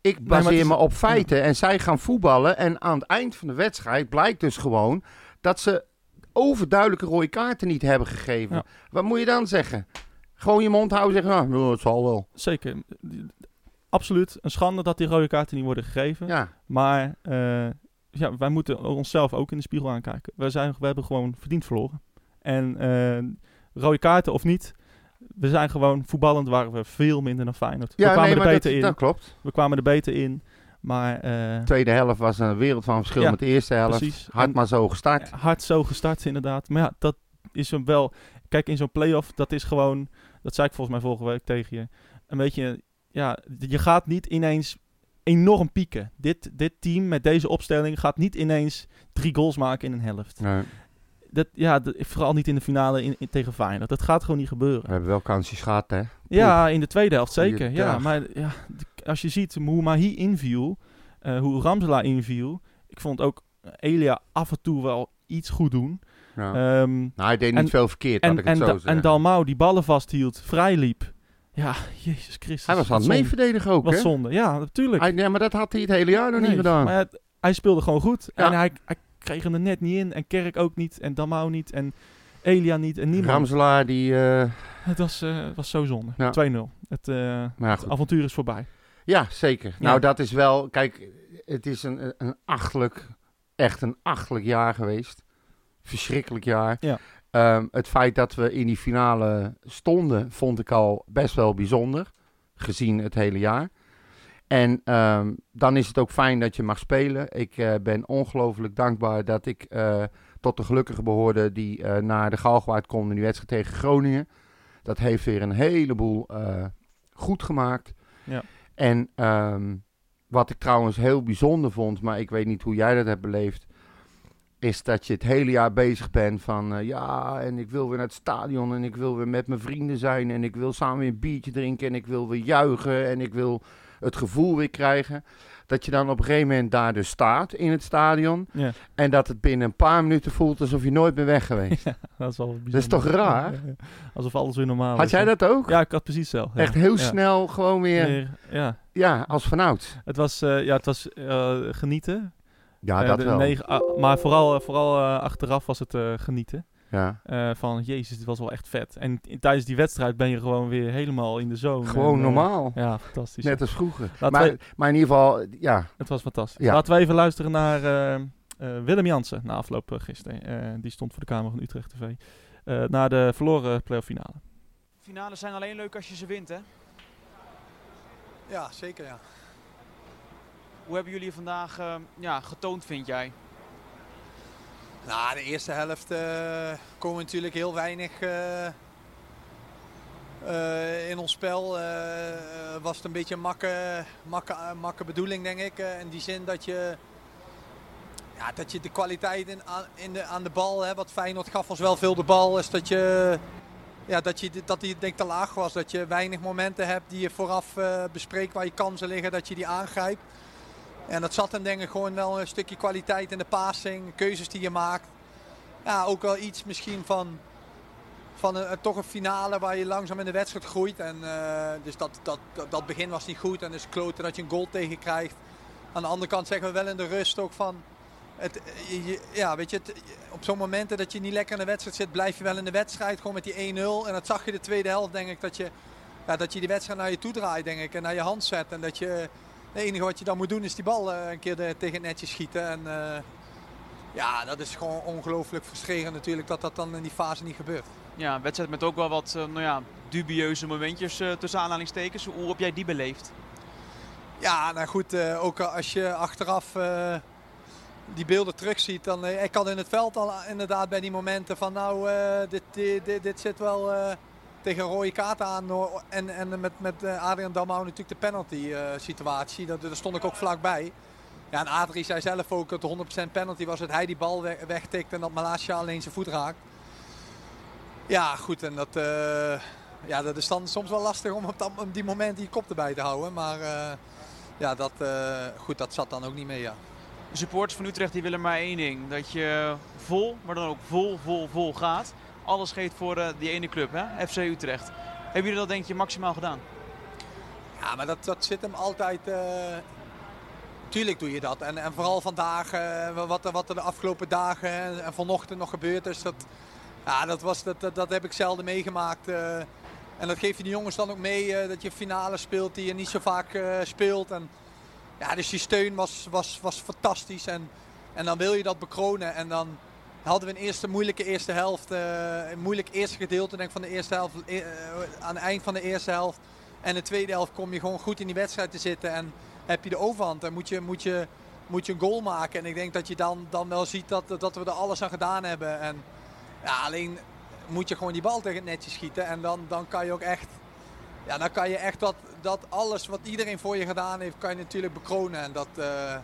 Ik baseer is- me op feiten en zij gaan voetballen. En aan het eind van de wedstrijd blijkt dus gewoon dat ze overduidelijke rode kaarten niet hebben gegeven. Ja. Wat moet je dan zeggen? Gewoon je mond houden en zeggen, nou, het zal wel. Zeker. Absoluut een schande dat die rode kaarten niet worden gegeven. Ja, Maar eh, ja, wij moeten onszelf ook in de spiegel aankijken. We, zijn, we hebben gewoon verdiend verloren. En eh, rode kaarten of niet, we zijn gewoon voetballend waren we veel minder dan Feyenoord. we ja kwamen nee, er beter dat, in. dat klopt. We kwamen er beter in. Maar eh, De tweede helft was een wereld van verschil Ja, met de eerste helft. precies. Hard En- maar zo gestart. hard zo gestart inderdaad. Maar ja, dat is hem wel... Kijk, in zo'n play-off, dat is gewoon... Dat zei ik volgens mij vorige week tegen je. Een beetje... Ja, je gaat niet ineens enorm pieken. Dit, dit team met deze opstelling gaat niet ineens drie goals maken in een helft. Nee, Dat, ja, dat- vooral niet in de finale in, in- tegen Feyenoord. Dat gaat gewoon niet gebeuren. we hebben wel kansjes gehad, hè? Ja, in de tweede helft zeker. Goeie Ja, dag. maar ja, als je ziet hoe Mahi inviel, eh, hoe Ramsela inviel. Ik vond ook Elia af en toe wel iets goed doen. Ja. Ehm, nou, hij deed niet en- veel verkeerd, en, ik het en, zo Da- en Dalmau die ballen vasthield, vrij liep. Ja, Jezus Christus. Hij was aan het meeverdedigen ook, Wat hè? zonde, ja, natuurlijk. Hij, nee, maar dat had hij het hele jaar nog Nee, niet gedaan. Maar ja, hij speelde gewoon goed. Ja. En hij, hij kreeg hem er net niet in. En Kerk ook niet. En Damau niet. En Elia niet. En niemand. Ramselaar, die... eh, Het was, eh, was zo zonde. Ja. 2-0. Het, maar het avontuur is voorbij. Ja, zeker. Ja. Nou, dat is wel... Kijk, het is een, een achtelijk... Echt een achtelijk jaar geweest. Verschrikkelijk jaar. Ja. Ehm, het feit dat we in die finale stonden, vond ik al best wel bijzonder. Gezien het hele jaar. En ehm, dan is het ook fijn dat je mag spelen. Ik eh, ben ongelooflijk dankbaar dat ik eh, tot de gelukkigen behoorde die eh, naar de Galgwaard konden in die wedstrijd tegen Groningen. Dat heeft weer een heleboel goed gemaakt. Ja. En ehm, wat ik trouwens heel bijzonder vond, maar ik weet niet hoe jij dat hebt beleefd, is dat je het hele jaar bezig bent van eh, ja, en ik wil weer naar het stadion en ik wil weer met mijn vrienden zijn en ik wil samen weer een biertje drinken en ik wil weer juichen en ik wil het gevoel weer krijgen. Dat je dan op een gegeven moment daar dus staat in het stadion Ja, en dat het binnen een paar minuten voelt alsof je nooit bent weg geweest. dat is wel bijzonder. Dat is toch raar? Ja. Alsof alles weer normaal is. Had jij dat ook? Ja, ik had precies zo. Echt heel snel gewoon weer, Weer, ja, ja, als vanouds. het was, eh, ja, het was eh, genieten. Ja, Eh, dat de wel. negen- ah, maar vooral, eh, vooral eh, achteraf was het eh, genieten. Ja. Eh, van, jezus, dit was wel echt vet. En tijdens die wedstrijd ben je gewoon weer helemaal in de zone. Gewoon En, normaal. ja, fantastisch. Net als vroeger. Laten Maar, we- maar in ieder geval, ja, Het was fantastisch. Ja. Laten we even luisteren naar eh, eh, Willem Jansen na afloop gisteren. Eh, die stond voor de Kamer van Utrecht TV. Eh naar de verloren playoff finale. Finales zijn alleen leuk als je ze wint, hè? Ja, zeker ja. Hoe hebben jullie vandaag eh, ja, getoond, vind jij? Nou, de eerste helft eh komen natuurlijk heel weinig eh, eh, in ons spel. was het een beetje een makke, makke, makke bedoeling, denk ik. in die zin dat je, ja, dat je de kwaliteit in, in de, aan de bal, hè, wat Feyenoord gaf ons wel veel de bal, is dat je... Ja, dat, je, dat die denk te laag was. Dat je weinig momenten hebt die je vooraf bespreekt waar je kansen liggen, dat je die aangrijpt. En dat zat hem denk ik gewoon wel een stukje kwaliteit in de passing, keuzes die je maakt. Ja, ook wel iets misschien van, van een, toch een finale waar je langzaam in de wedstrijd groeit. En, eh, dus dat, dat, dat, begin was niet goed en dus kloten dat je een goal tegen krijgt. Aan de andere kant zeggen we wel in de rust ook van... Het, ja, weet je, op zo'n momenten dat je niet lekker in de wedstrijd zit, blijf je wel in de wedstrijd. Gewoon met die 1-0. En dat zag je de tweede helft, denk ik, dat je, ja, dat je die wedstrijd naar je toe draait, denk ik. En naar je hand zet. En dat je, het enige wat je dan moet doen is die bal eh, een keer de- tegen het netje schieten. En eh, ja, dat is gewoon ongelooflijk frustrerend natuurlijk dat dat dan in die fase niet gebeurt. Ja, een wedstrijd met ook wel wat eh, nou ja, dubieuze momentjes eh, tussen aanhalingstekens. Hoe heb jij die beleefd? Ja, nou goed, eh, ook als je achteraf eh, die beelden terugziet, dan eh, ik had in het veld al inderdaad bij die momenten van nou, eh, dit, dit, dit, dit zit wel eh, tegen rode kaart aan. En, en met, met eh, Adrian Damau natuurlijk de penalty eh, situatie, dat, daar stond ik ook vlakbij. Ja, en Adrie zei zelf ook dat de 100% penalty was dat hij die bal we- wegtikt en dat Malasia alleen zijn voet raakt. Ja, goed, en dat, eh, ja, dat is dan soms wel lastig om op, dat, op die moment die kop erbij te houden. Maar ja, dat, goed, dat zat dan ook niet mee, ja. De supporters van Utrecht die willen maar één ding. Dat je vol, maar dan ook vol, vol, vol gaat. Alles geeft voor eh, die ene club, hè? FC Utrecht. Hebben jullie dat denk je maximaal gedaan? Ja, maar dat, dat zit hem altijd. eh, Tuurlijk doe je dat. En, en vooral vandaag, eh, wat, wat er de afgelopen dagen en, en vanochtend nog gebeurd is. Dat, ja, dat, was, dat, dat, dat heb ik zelden meegemaakt. en dat geef je de jongens dan ook mee. dat je finale speelt die je niet zo vaak speelt. En, ja, dus die steun was, was, was fantastisch. En, en dan wil je dat bekronen. En dan hadden we een eerste moeilijke eerste helft. eh, een moeilijk eerste gedeelte denk van de eerste helft. eh, aan het eind van de eerste helft. En de tweede helft kom je gewoon goed in die wedstrijd te zitten. En heb je de overhand. En moet je, moet je, moet je een goal maken. En ik denk dat je dan, dan wel ziet dat, dat we er alles aan gedaan hebben. En ja, alleen moet je gewoon die bal tegen het netje schieten. En dan, dan kan je ook echt. Ja, dan kan je echt dat, dat alles wat iedereen voor je gedaan heeft, kan je natuurlijk bekronen. En dat, eh,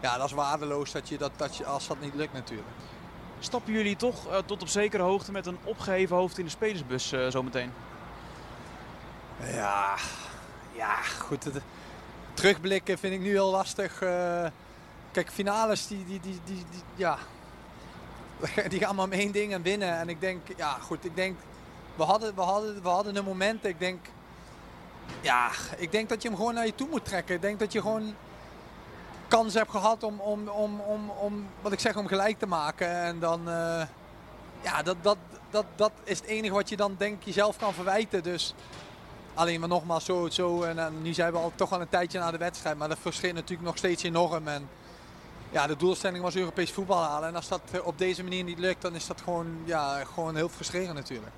ja, dat is waardeloos dat je dat, dat je, als dat niet lukt natuurlijk. Stappen jullie toch eh, tot op zekere hoogte met een opgeheven hoofd in de spelersbus eh, zometeen? Ja, ja goed. het- terugblikken vind ik nu heel lastig. Eh, kijk, finales die, die, die, die, die- ja, die gaan maar om één ding en winnen. En ik denk, ja goed, ik denk, we hadden, we hadden, we hadden een moment. Ik denk, Ja, ik denk dat je hem gewoon naar je toe moet trekken. Ik denk dat je gewoon kans hebt gehad om, om, om, om, om wat ik zeg, om gelijk te maken. En dan, eh, ja, dat, dat, dat, dat is het enige wat je dan denk jezelf kan verwijten. Dus alleen maar nogmaals zo, zo en, en nu zijn we al toch al een tijdje na de wedstrijd. Maar dat verschilt natuurlijk nog steeds enorm. En ja, de doelstelling was Europees voetbal halen. En als dat eh, op deze manier niet lukt, dan is dat gewoon, ja, gewoon heel frustrerend natuurlijk.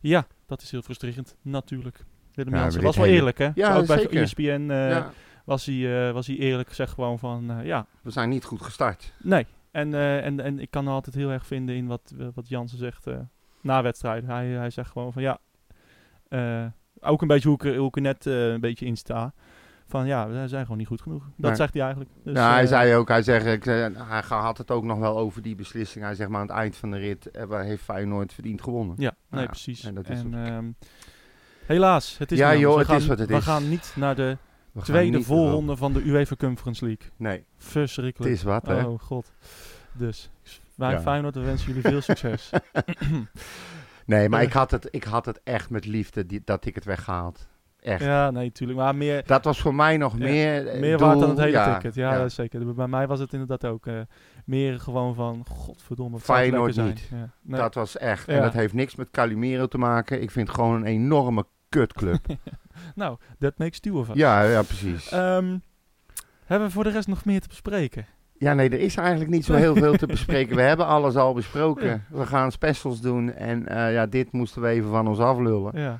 Ja, dat is heel frustrerend, natuurlijk. Willem Ja, Jansen maar was wel hele- eerlijk, hè? Ja, Ook bij. ESPN eh, ja, was, hij, eh, was hij eerlijk, zeg gewoon van, eh, ja, we zijn niet goed gestart. nee. En, eh, en, en ik kan altijd heel erg vinden in wat, wat Jansen zegt na wedstrijden. Hij, hij zegt gewoon van, ja, ook een beetje hoe ik, hoe ik er net een beetje in sta. Van ja, we zijn gewoon niet goed genoeg. Dat Nee. zegt hij eigenlijk. Dus, ja, hij zei ook, hij, zegt, ik, hij had het ook nog wel over die beslissing. Hij zegt maar aan het eind van de rit heeft Feyenoord verdiend gewonnen. Ja, nee, Ja, precies. en dat is ehm, helaas, het is Ja, joh, het we is wat het we is. gaan niet naar de We tweede voorronde van de UEFA Conference League. Nee, Verschrikkelijk. het is wat, hè. Oh god. Dus wij Ja. Feyenoord, we wensen jullie veel succes. Nee, maar ik had, het, ik had het echt met liefde die, dat ik het weggehaald. Echt. ja, nee, natuurlijk. Maar meer, Dat was voor mij nog Ja, meer eh, meer waard dan het hele ja, ticket. Ja, ja. dat is zeker. Bij mij was het inderdaad ook eh, meer gewoon van, godverdomme, Feyenoord niet. Nee. Dat was echt. En dat heeft niks met Calimero te maken. Ik vind het gewoon een enorme kutclub. nou, that makes two of us. ja, ja, precies. Ehm, hebben we voor de rest nog meer te bespreken? Ja, nee, er is eigenlijk niet zo heel veel te bespreken. We hebben alles al besproken. We gaan specials doen. En eh, ja, dit moesten we even van ons aflullen. Ja,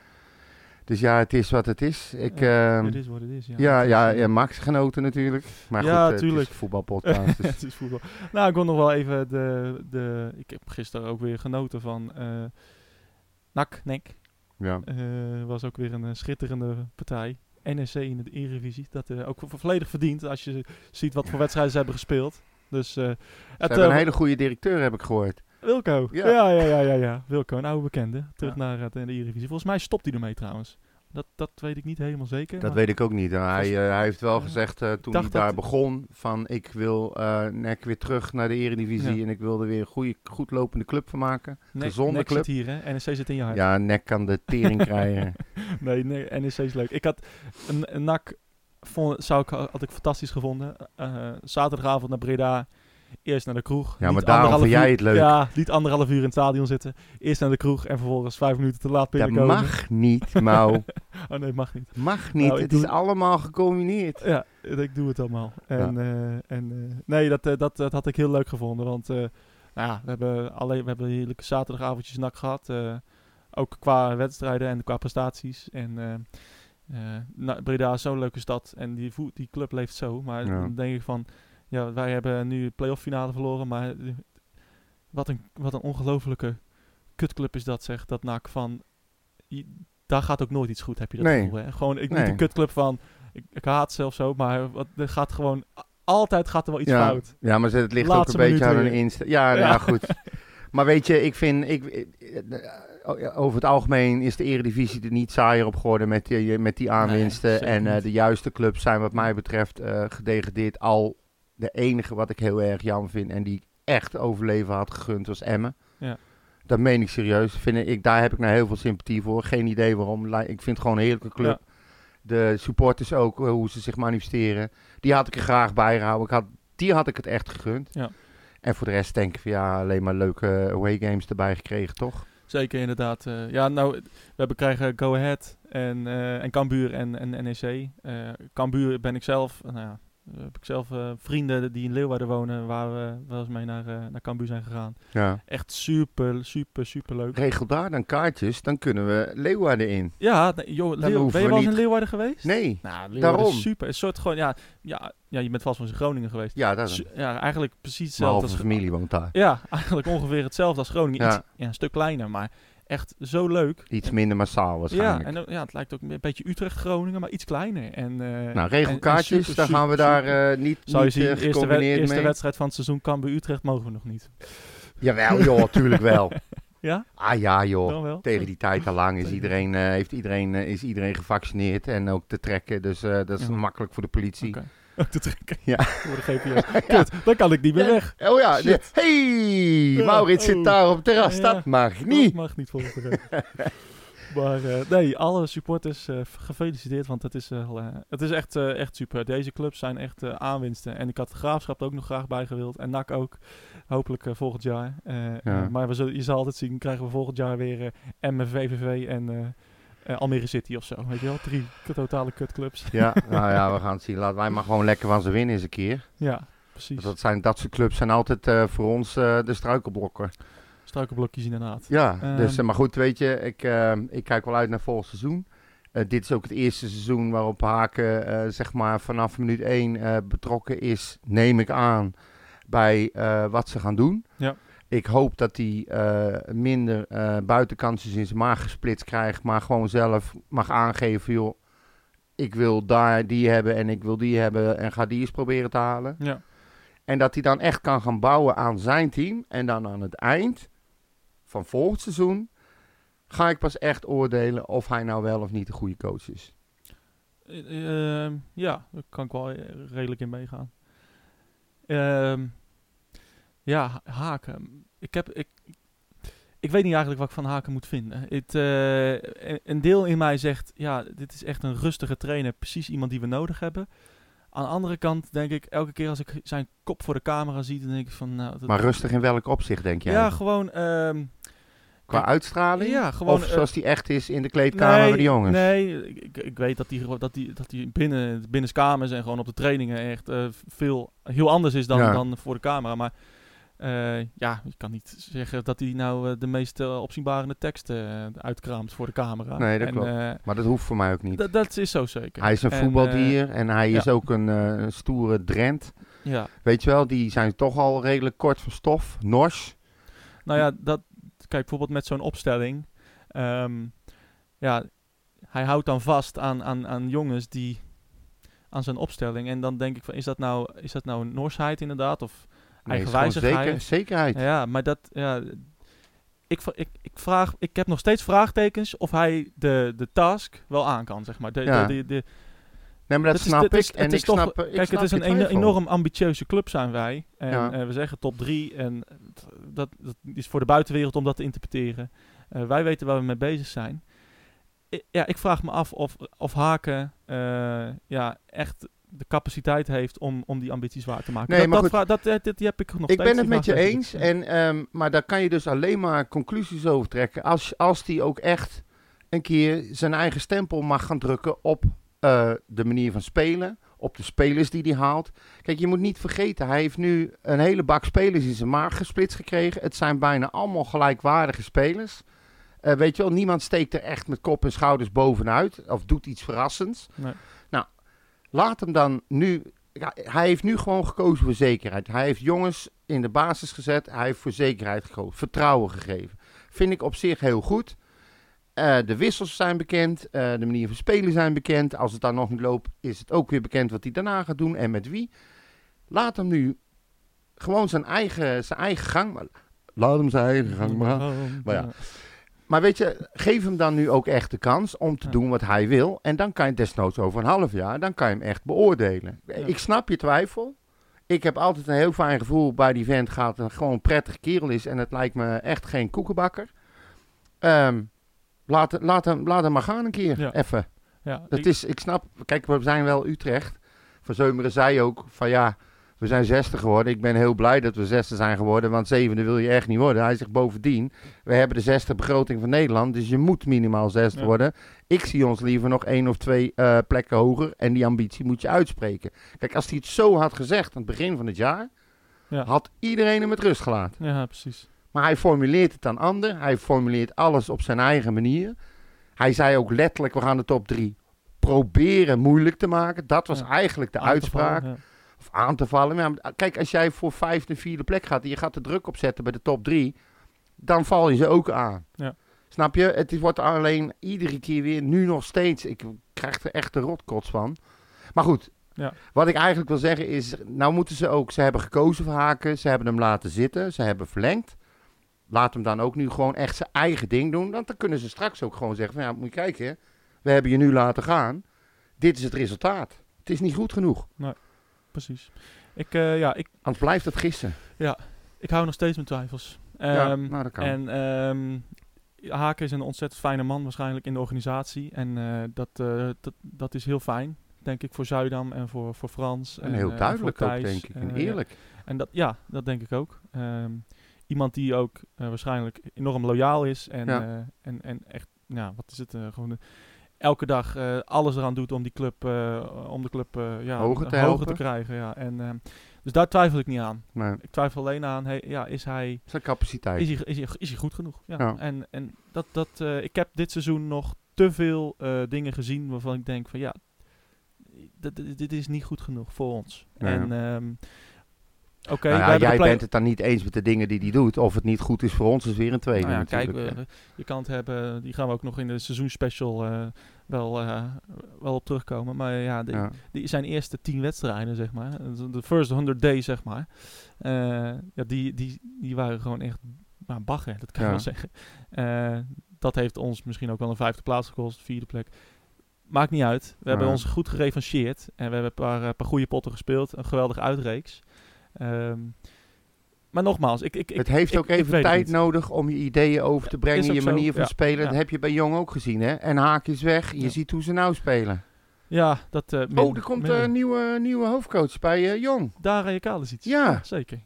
Dus ja, het is wat het is. Ik, Ja, ehm, het is wat het is. Ja, ja, Het ja, eh, ja, Max genoten natuurlijk. Maar goed, Ja, eh, het tuurlijk. is een voetbalpodcast. Dus. het is voetbal. Nou, ik wil nog wel even de, de... Ik heb gisteren ook weer genoten van eh NAC, NEC. Ja. Eh, was ook weer een eh, schitterende partij. NEC in de Eredivisie. Dat eh, ook vo- volledig verdient als je ziet wat voor wedstrijden ze hebben gespeeld. Dus Ze het, hebben een hele goede directeur, heb ik gehoord. Wilco. Ja. Ja. Ja, ja, ja, ja, Wilco, een oude bekende. Terug Ja. naar de Eredivisie. Volgens mij stopt hij ermee trouwens. Dat, dat weet ik niet helemaal zeker. Dat weet ik ook niet. Hij, Volgens- eh, hij heeft wel gezegd eh, toen hij daar begon van ik wil eh NEC weer terug naar de Eredivisie Ja. en ik wil er weer een goede, goed lopende club van maken. NEC- gezonde club. zit hier, hè? NEC zit in je hart. Ja, NEC kan de tering krijgen. Nee, nee, NEC is leuk. Ik had een, een NAC, vond, zou ik, had ik fantastisch gevonden. Zaterdagavond naar Breda. Eerst naar de kroeg. Ja, maar daarom vind jij het leuk. Ja, niet anderhalf uur in het stadion zitten. Eerst naar de kroeg en vervolgens vijf minuten te laat Dat binnenkomen. mag niet, Mau. Oh nee, mag niet. Mag niet. Nou, het is allemaal gecombineerd. Ja, ik doe het allemaal. En, eh, en eh, nee, dat, eh, dat, dat had ik heel leuk gevonden. Want nou ja, we hebben, alleen, we hebben heerlijke zaterdagavondjes nak gehad. eh, ook qua wedstrijden en qua prestaties. En nou, Breda is zo'n leuke stad. En die, die club leeft zo. Maar Ja. dan denk ik van... Ja, wij hebben nu de playoff finale verloren. Maar eh, wat een, wat een ongelofelijke kutclub is dat, zeg. Dat NAC van... je- daar gaat ook nooit iets goed, heb je dat Nee. gevoel. Hè? Gewoon, ik, Nee. niet een kutclub van... Ik, ik haat ze of zo, maar wat, er gaat gewoon... Altijd gaat er wel iets ja. fout. Ja, maar het ligt Laatste ook een beetje aan hun insta. Ja, nou Ja. ja, goed. Maar weet je, ik vind... Ik, eh, over het algemeen is de Eredivisie er niet saaier op geworden met die, met die aanwinsten. en eh, de juiste clubs zijn wat mij betreft eh gedegradeerd. Al de enige wat ik heel erg jammer vind en die echt overleven had gegund was Emmen. Ja. Dat meen ik serieus. Vind ik, daar heb ik nou heel veel sympathie voor. Geen idee waarom. Ik vind het gewoon een heerlijke club. De supporters ook, eh, hoe ze zich manifesteren. Die had ik er graag bij gehouden. Ik had, die had ik het echt gegund. Ja. En voor de rest denk ik van ja, alleen maar leuke away games erbij gekregen, toch? Zeker, inderdaad. eh, ja, nou, we hebben krijgen Go Ahead en, eh en Cambuur en, en NEC. Eh Cambuur ben ik zelf, nou ja, eh, heb ik zelf eh, vrienden die in Leeuwarden wonen, waar we wel eens mee naar, eh naar Cambuur zijn gegaan. Ja. Echt super, super, super leuk. Regel daar dan kaartjes, dan kunnen we Leeuwarden in. Ja, nee, joh, Leeuw- ben je we wel eens in Leeuwarden geweest? Nee, Nou, Daarom. is super. Een soort gewoon, ja, ja, ja, je bent vast wel eens in Groningen geweest. ja, dat is Su- ja, eigenlijk precies Mijn hetzelfde als familie woont daar. Ja, eigenlijk ongeveer hetzelfde als Groningen. Ja. Iets, ja, een stuk kleiner, maar echt zo leuk. Iets minder massaal Ja, waarschijnlijk. en ook- ja, het lijkt ook een beetje Utrecht-Groningen, maar iets kleiner. En, eh, nou, regel en- en super, dan gaan we super, daar eh, niet, Zou je niet zien, eh, eerste, wed- gecombineerd eerste mee. wedstrijd van het seizoen Cambuur Utrecht mogen we nog niet. Jawel, joh, tuurlijk wel. Ja? Ah ja, joh. Tegen die tijd al lang is iedereen, heeft iedereen, is iedereen gevaccineerd en ook te trekken. Dus dat is Ja. makkelijk voor de politie. Ook te trekken. Ja. Voor de GPS. Kut, dan kan ik niet meer weg. Oh ja, hey, Maurits oh. zit daar op het terras. Dat mag Dat niet. mag niet volgens de regels. Maar eh, nee, alle supporters eh, gefeliciteerd, want het is, eh, het is echt, echt super. Deze clubs zijn echt aanwinsten. En ik had de Graafschap ook nog graag bij gewild. En NAC ook, hopelijk volgend jaar. Maar we zullen, je zal altijd zien, krijgen we volgend jaar weer eh MVVV VVV en eh, Almere City of zo. Weet je wel, drie totale kutclubs. Ja, nou ja, we gaan het zien. Laten wij maar gewoon lekker van ze winnen eens een keer. ja, precies. Dat, zijn, dat soort clubs zijn altijd eh, voor ons eh, de struikelblokken. Struikelblokjes inderdaad. Ja, Ehm. dus, maar goed, weet je, ik, ik kijk wel uit naar volgend seizoen. Dit is ook het eerste seizoen waarop Haken zeg maar vanaf minuut 1 betrokken is, neem ik aan, bij wat ze gaan doen. Ik hoop dat hij eh, minder eh, buitenkantjes in zijn maag gesplitst krijgt, maar gewoon zelf mag aangeven, joh, ik wil daar die hebben en ik wil die hebben en ga die eens proberen te halen. Ja, En dat hij dan echt kan gaan bouwen aan zijn team. En dan aan het eind van volgend seizoen ga ik pas echt oordelen of hij nou wel of niet een goede coach is. Eh, ja, daar kan ik wel redelijk in meegaan. Ehm, ja, Haken. Ik, heb, ik, ik weet niet eigenlijk wat ik van Haken moet vinden. Het, eh, een- deel in mij zegt, ja, dit is echt een rustige trainer. Precies iemand die we nodig hebben. Aan de andere kant denk ik, elke keer als ik zijn kop voor de camera zie, dan denk ik van... Nou, dat- Maar rustig in welk opzicht denk jij? Ja, gewoon... ehm, Qua kijk, uitstraling? ja, gewoon... of eh, zoals die echt is in de kleedkamer nee, bij de jongens? Nee, ik, ik- weet dat die, dat die, dat die binnen, binnenskamers en gewoon op de trainingen echt eh, veel heel anders is dan, Ja. dan voor de camera. Maar eh, ja, je kan niet zeggen dat hij nou eh, de meest eh, opzienbarende teksten uitkraamt voor de camera. Nee, dat En, klopt. Maar dat hoeft voor mij ook niet. dat- is zo zeker. hij is een En, voetbaldier en hij is ook een, stoere Drent. ja, Weet je wel, die zijn toch al redelijk kort van stof. Nors. nou ja, dat, kijk bijvoorbeeld met zo'n opstelling. ehm, ja, hij houdt dan vast aan, aan, aan jongens die aan zijn opstelling. En dan denk ik van, is dat nou, is dat nou een Norsheid inderdaad? Of eigenwijzigheid? zeker, zekerheid. Ja, maar dat, ja, ik, ik, ik, vraag, ik heb nog steeds vraagtekens of hij de, de task wel aan kan, zeg maar. De, Ja. de, de, de- Nee, maar dat is- snap is-. En het is ik toch- snap, ik Kijk, snap het is een enorm ambitieuze club zijn wij. En Ja. eh, we zeggen top drie. En t- dat, dat is voor de buitenwereld om dat te interpreteren. Eh, wij weten waar we mee bezig zijn. I- ja, ik vraag me af of, of Haken eh, ja, echt de capaciteit heeft om, om die ambities waar te maken. Nee, dat, maar dat, goed. dat, eh, dit- die heb ik nog Ik ben het met je eens, en, ehm, maar daar kan je dus alleen maar conclusies over trekken als, als die ook echt een keer zijn eigen stempel mag gaan drukken op eh, de manier van spelen, op de spelers die hij haalt. Kijk, je moet niet vergeten, hij heeft nu een hele bak spelers in zijn maag gesplitst gekregen. Het zijn bijna allemaal gelijkwaardige spelers. Eh, weet je wel, niemand steekt er echt met kop en schouders bovenuit of doet iets verrassends. Nee. Laat hem dan nu ja, hij heeft nu gewoon gekozen voor zekerheid. Hij heeft jongens in de basis gezet. Hij heeft voor zekerheid gekozen. Vertrouwen gegeven. Vind ik op zich heel goed. Eh, de wissels zijn bekend. eh, de manier van spelen zijn bekend. Als het dan nog niet loopt, is het ook weer bekend wat hij daarna gaat doen en met wie. Laat hem nu gewoon zijn eigen, zijn eigen gang. Maar, laat hem zijn eigen gang maar. Maar ja. Maar weet je, geef hem dan nu ook echt de kans om te Ja. doen wat hij wil. En dan kan je desnoods over een half jaar, dan kan je hem echt beoordelen. Ik snap je twijfel. Ik heb altijd een heel fijn gevoel bij die vent gaat een gewoon prettig kerel is. En het lijkt me echt geen koekenbakker. Ehm, laat, laat, hem, laat hem maar gaan een keer, Ja. even. Ja, Dat ik- is, ik snap, kijk, we zijn wel Utrecht. Van Zeumeren zei ook van ja, we zijn zesde geworden. Ik ben heel blij dat we zesde zijn geworden, want zevende wil je echt niet worden. Hij zegt bovendien, we hebben de zesde begroting van Nederland, dus je moet minimaal zesde Ja. worden. Ik zie ons liever nog één of twee eh, plekken hoger en die ambitie moet je uitspreken. Kijk, als hij het zo had gezegd aan het begin van het jaar, Ja. had iedereen hem met rust gelaten. ja, precies. Maar hij formuleert het aan ander. Hij formuleert alles op zijn eigen manier. Hij zei ook letterlijk, we gaan de top drie proberen moeilijk te maken. Dat was Ja. eigenlijk de uitspraak. vallen. Of aan te vallen. Ja, kijk, als jij voor vijfde, vierde plek gaat en je gaat de druk opzetten bij de top drie, dan val je ze ook aan. Ja. Snap je? Het is- wordt alleen iedere keer weer, nu nog steeds, ik krijg er echt de rotkots van. Maar goed, Ja. wat ik eigenlijk wil zeggen is, nou moeten ze ook, ze hebben gekozen voor Haken, ze hebben hem laten zitten, ze hebben verlengd. Laat hem dan ook nu gewoon echt zijn eigen ding doen. Want dan kunnen ze straks ook gewoon zeggen van, ja, moet je kijken, we hebben je nu laten gaan. Dit is het resultaat. Het is niet goed genoeg. Precies. Ik, eh, ja, ik, Anders blijft het gissen. ik hou nog steeds mijn twijfels. Ja, Ehm, nou, dat kan. En ehm, Haken is een ontzettend fijne man waarschijnlijk in de organisatie. En eh, dat, eh, dat, dat is heel fijn, denk ik, voor Zuidam en voor, voor Frans. En heel duidelijk ook, denk ik. En eerlijk. En dat, ja, dat denk ik ook. Ehm, iemand die ook waarschijnlijk enorm loyaal is. En, Ja. en, en echt, ja, wat is het? gewoon elke dag eh, alles eraan doet om die club, eh, om de club eh, ja, Hoger te hoger te krijgen. Ja. En, ehm, dus daar twijfel ik niet aan. Maar Ik twijfel alleen aan, hey, ja, is hij zijn capaciteit. is hij, is hij, is hij goed genoeg? Ja. Ja. En, en dat, dat, ik heb dit seizoen nog te veel dingen gezien waarvan ik denk van ja, dit, is niet goed genoeg voor ons. En ehm, oké, Nou ja, jij bent het dan niet eens met de dingen die hij doet. Of het niet goed is voor ons, is weer een tweede Nou ja, kijk, we- je kan het hebben, die gaan we ook nog in de seizoenspecial eh wel, eh, wel op terugkomen. Maar ja, ja. die zijn eerste tien wedstrijden, zeg maar. De first 100 days, zeg maar. Eh, ja, die, die, die waren gewoon echt nou, bagger, dat kan je wel zeggen. Dat heeft ons misschien ook wel een vijfde plaats gekost, vierde plek. Maakt niet uit. We hebben ons goed gerevancheerd. En we hebben een paar, paar goede potten gespeeld. Een geweldige uitreeks. Ehm, maar nogmaals, ik, ik, ik, het heeft ik- ook even tijd nodig om je ideeën over te brengen, je zo, manier van ja. spelen. Dat heb je bij Jong ook gezien, hè? En Haak is weg, je Ja. ziet hoe ze nou spelen. Ja, dat... eh, min- oh, er komt een nieuwe, nieuwe hoofdcoach bij eh, Jong. Daar je Kalis iets. Ja. zeker.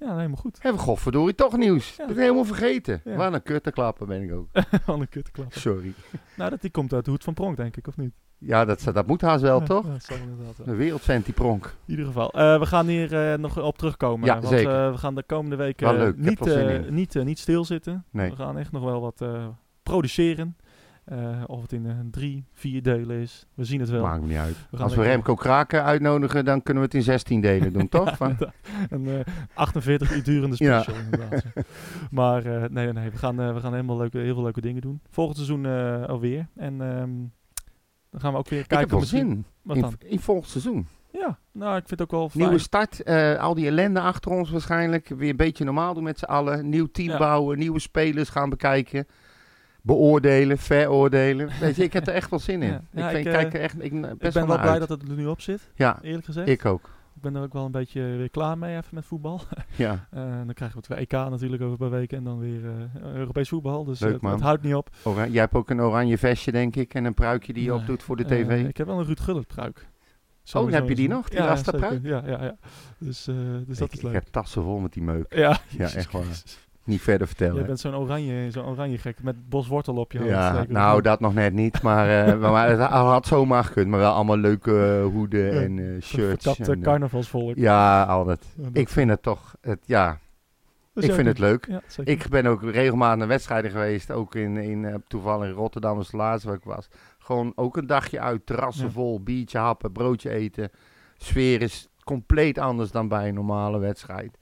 Ja, helemaal goed. Hebben we godverdorie toch nieuws. Ja. Dat is helemaal vergeten. Ja. Wat een kutte klappen ben ik ook. Wat een kutte klap. Sorry. Nou, dat die komt uit de hoed van Pronk, denk ik, of niet? Ja, dat, dat moet haast wel, Ja, toch? Ja, dat zal inderdaad wel. Een wereldcent die pronk. In ieder geval. Eh, we gaan hier eh, nog op terugkomen. Ja, want zeker. eh, we gaan de komende weken niet, niet, niet stilzitten. Nee. We gaan echt nog wel wat produceren. Eh, of het in eh, drie, vier delen is. We zien het wel. Maakt me niet uit. We Als we Remco Kraken uitnodigen, dan kunnen we het in 16 delen doen, toch? Van-. Een eh, 48 uur durende Ja. special, inderdaad. Maar eh, nee, nee, we gaan, eh, we gaan helemaal leuke, heel veel leuke dingen doen. Volgend seizoen eh, alweer. En ehm, dan gaan we ook weer ik kijken. heb wel misschien- zin Wat in, dan? in volgend seizoen. Ja, nou, ik vind het ook wel fijn. Nieuwe start, eh, al die ellende achter ons waarschijnlijk. Weer een beetje normaal doen met z'n allen. Nieuw team Ja. bouwen, nieuwe spelers gaan bekijken. Beoordelen, veroordelen. Weet je, ik heb er echt wel zin in. Ja. Ik, vind, ik, eh, kijk er echt ik, best ik ben wel wel blij uit. dat het er nu op zit, Ja, eerlijk gezegd. ik ook. Ik ben er ook wel een beetje weer klaar mee even met voetbal. Ja. Eh, dan krijgen we het EK natuurlijk over een paar weken en dan weer eh, Europees voetbal. Dus Leuk, het, man. het houdt niet op. Jij hebt ook een oranje vestje, denk ik. En een pruikje die je Nee. opdoet voor de tv. ik heb wel een Ruud Gullit pruik. Oh, Sowieso heb je die zo. nog? Die ja? Ja, ja, ja. Dus, dus dat ik, is ik leuk. heb tassen vol met die meuk. Ja, Ja, echt waar. Niet verder vertellen. bent zo'n oranje, zo'n oranje gek met boswortel op je hoofd. Ja, nou dat nog net niet, maar, eh, maar het had zomaar gekund. Maar wel allemaal leuke eh, hoeden Ja, en eh, shirts. Verkapt en, carnavalsvolk. ja, al dat. Ja, dat- Ik vind het toch, het, ja, dat ik vind het leuk. Ja. Ik ben ook regelmatig naar wedstrijden geweest, ook in, in toevallig in Rotterdam was de laatste waar ik was. Gewoon ook een dagje uit, terrassen Ja. vol, biertje happen, broodje eten. Sfeer is compleet anders dan bij een normale wedstrijd.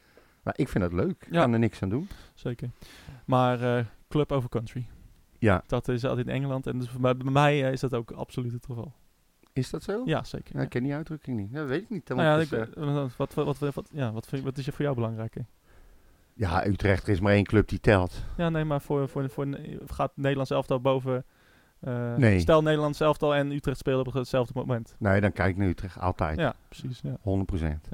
Maar ik vind het leuk, ik Ja. kan er niks aan doen. Zeker. Maar eh, club over country. Ja, Dat is altijd in Engeland. En dus bij, bij mij eh, is dat ook absoluut het geval. is dat zo? Ja, zeker. Ja, ik ken die uitdrukking niet. Ja, dat weet ik niet. Nou ja, ik, eens, ben- wat, wat, wat, ja, wat, vind- wat is er voor jou belangrijk? hè? eh, ja, Utrecht er is maar één club die telt. Ja, nee, maar voor, voor, voor, gaat Nederlands elftal boven... eh, Nee. Stel Nederlands elftal en Utrecht spelen op hetzelfde moment. Nee, dan kijk ik naar Utrecht, altijd. Ja, precies. Ja. 100%.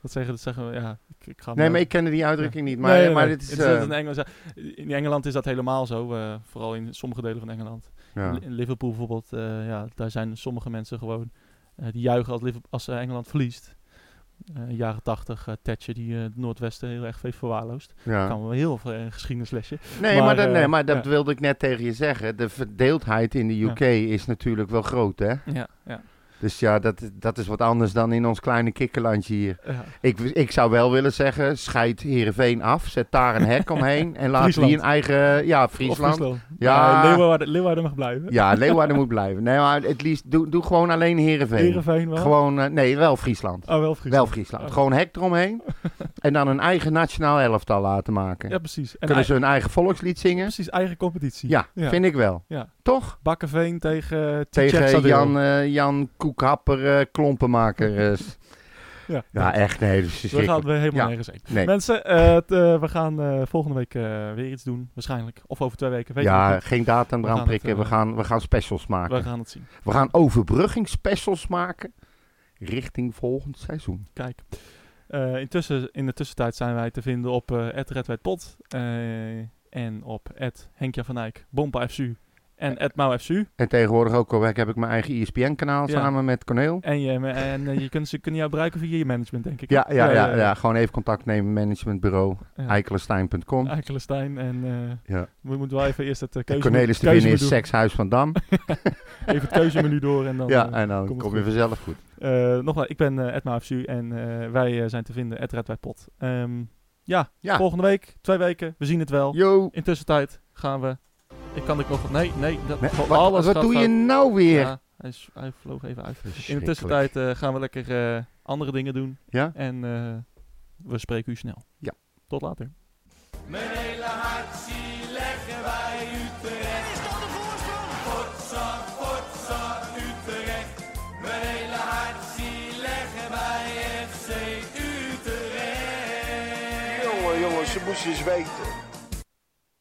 Dat zeggen, dat zeggen we, ja. Ik, ik ga Nee, maar ik kende die uitdrukking niet. Maar, Nee, nee, maar nee. dit is... Het eh, in, Engeland, in Engeland is dat helemaal zo. eh, vooral in sommige delen van Engeland. ja. In, in Liverpool bijvoorbeeld, eh, ja, daar zijn sommige mensen gewoon... eh, die juichen als, Liverpool, als eh, Engeland verliest. Eh, jaren tachtig, eh Thatcher die eh, het Noordwesten heel erg heeft verwaarloosd. ja. Kan wel heel veel een geschiedenislesje. Nee, Maar, maar, dat, eh, nee, maar dat ja. wilde ik net tegen je zeggen. De verdeeldheid in de UK is natuurlijk wel groot, hè? Ja, ja. Dus ja, dat, dat is wat anders dan in ons kleine kikkerlandje hier. ja. Ik, ik zou wel willen zeggen, scheid Heerenveen af, zet daar een hek omheen en laat die Friesland. een eigen... Ja, Of Friesland. Ja, Ja. Leeuwarden, Leeuwarden mag blijven. Ja, Leeuwarden moet blijven. Nee, maar het liefst, doe, doe gewoon alleen Heerenveen. Heerenveen wel? Gewoon, eh, nee, wel Friesland. Oh, wel Friesland. Wel Friesland. Oh. Gewoon hek eromheen. en dan een eigen nationaal elftal laten maken. Ja, precies. En Kunnen ze hun eigen volkslied zingen? precies eigen competitie. Ja, vind ik wel. Ja. Toch? Bakkenveen tegen uh, Tegen Jan, eh, Jan Koekhapper, eh, klompenmaker. eh, s- Ja. ja, echt nee, We gaan we helemaal Ja. nergens heen. Nee. Mensen, eh, t- eh, we gaan eh, volgende week eh, weer iets doen. Waarschijnlijk. Of over twee weken. Weet Ja, niet. geen datum eraan prikken. het, we, eh, gaan, we gaan specials maken. We gaan het zien. We gaan overbruggingsspecials maken richting volgend seizoen. Kijk. Eh, intussen, in de tussentijd zijn wij te vinden op uh, Pot. En op Henkja van Eyck, Bompa en at Mau FSU. En tegenwoordig ook al heb ik mijn eigen ESPN-kanaal Ja. samen met Corneel. En, je, en eh, je kunt, ze kunnen jou bereiken via je management, denk ik. Ja, ja, ja, ja, gewoon even contact nemen, managementbureau, Ja. eikelestein.com. Eikelestein. En eh, we moeten wel even eerst het uh, keuze, Cornelis te keuzemenu winnen is doen. Sekshuis van Dam. Even het keuzemenu door en dan... ja, en dan kom je vanzelf goed. Nogmaals, ik ben uh, en wij zijn te vinden, at Redwijpot. Ehm ja, Ja. volgende week, twee weken, we zien het wel. Yo! In tussentijd gaan we... Ik kan ik nog wat... Nee, nee, dat, voor wat alles wat gaat doe je nou weer? Ja, hij, is, hij vloog even uit. In de tussentijd eh, gaan we lekker eh, andere dingen doen. Ja? En eh, we spreken u snel. Ja. Tot later. Mijn hele hart zie leggen wij Utrecht. Is dat de voorsprong? Potsa, potsa, Utrecht. Mijn hele hart zie leggen wij FC Utrecht. Jongen, jongen, ze moesten eens weten.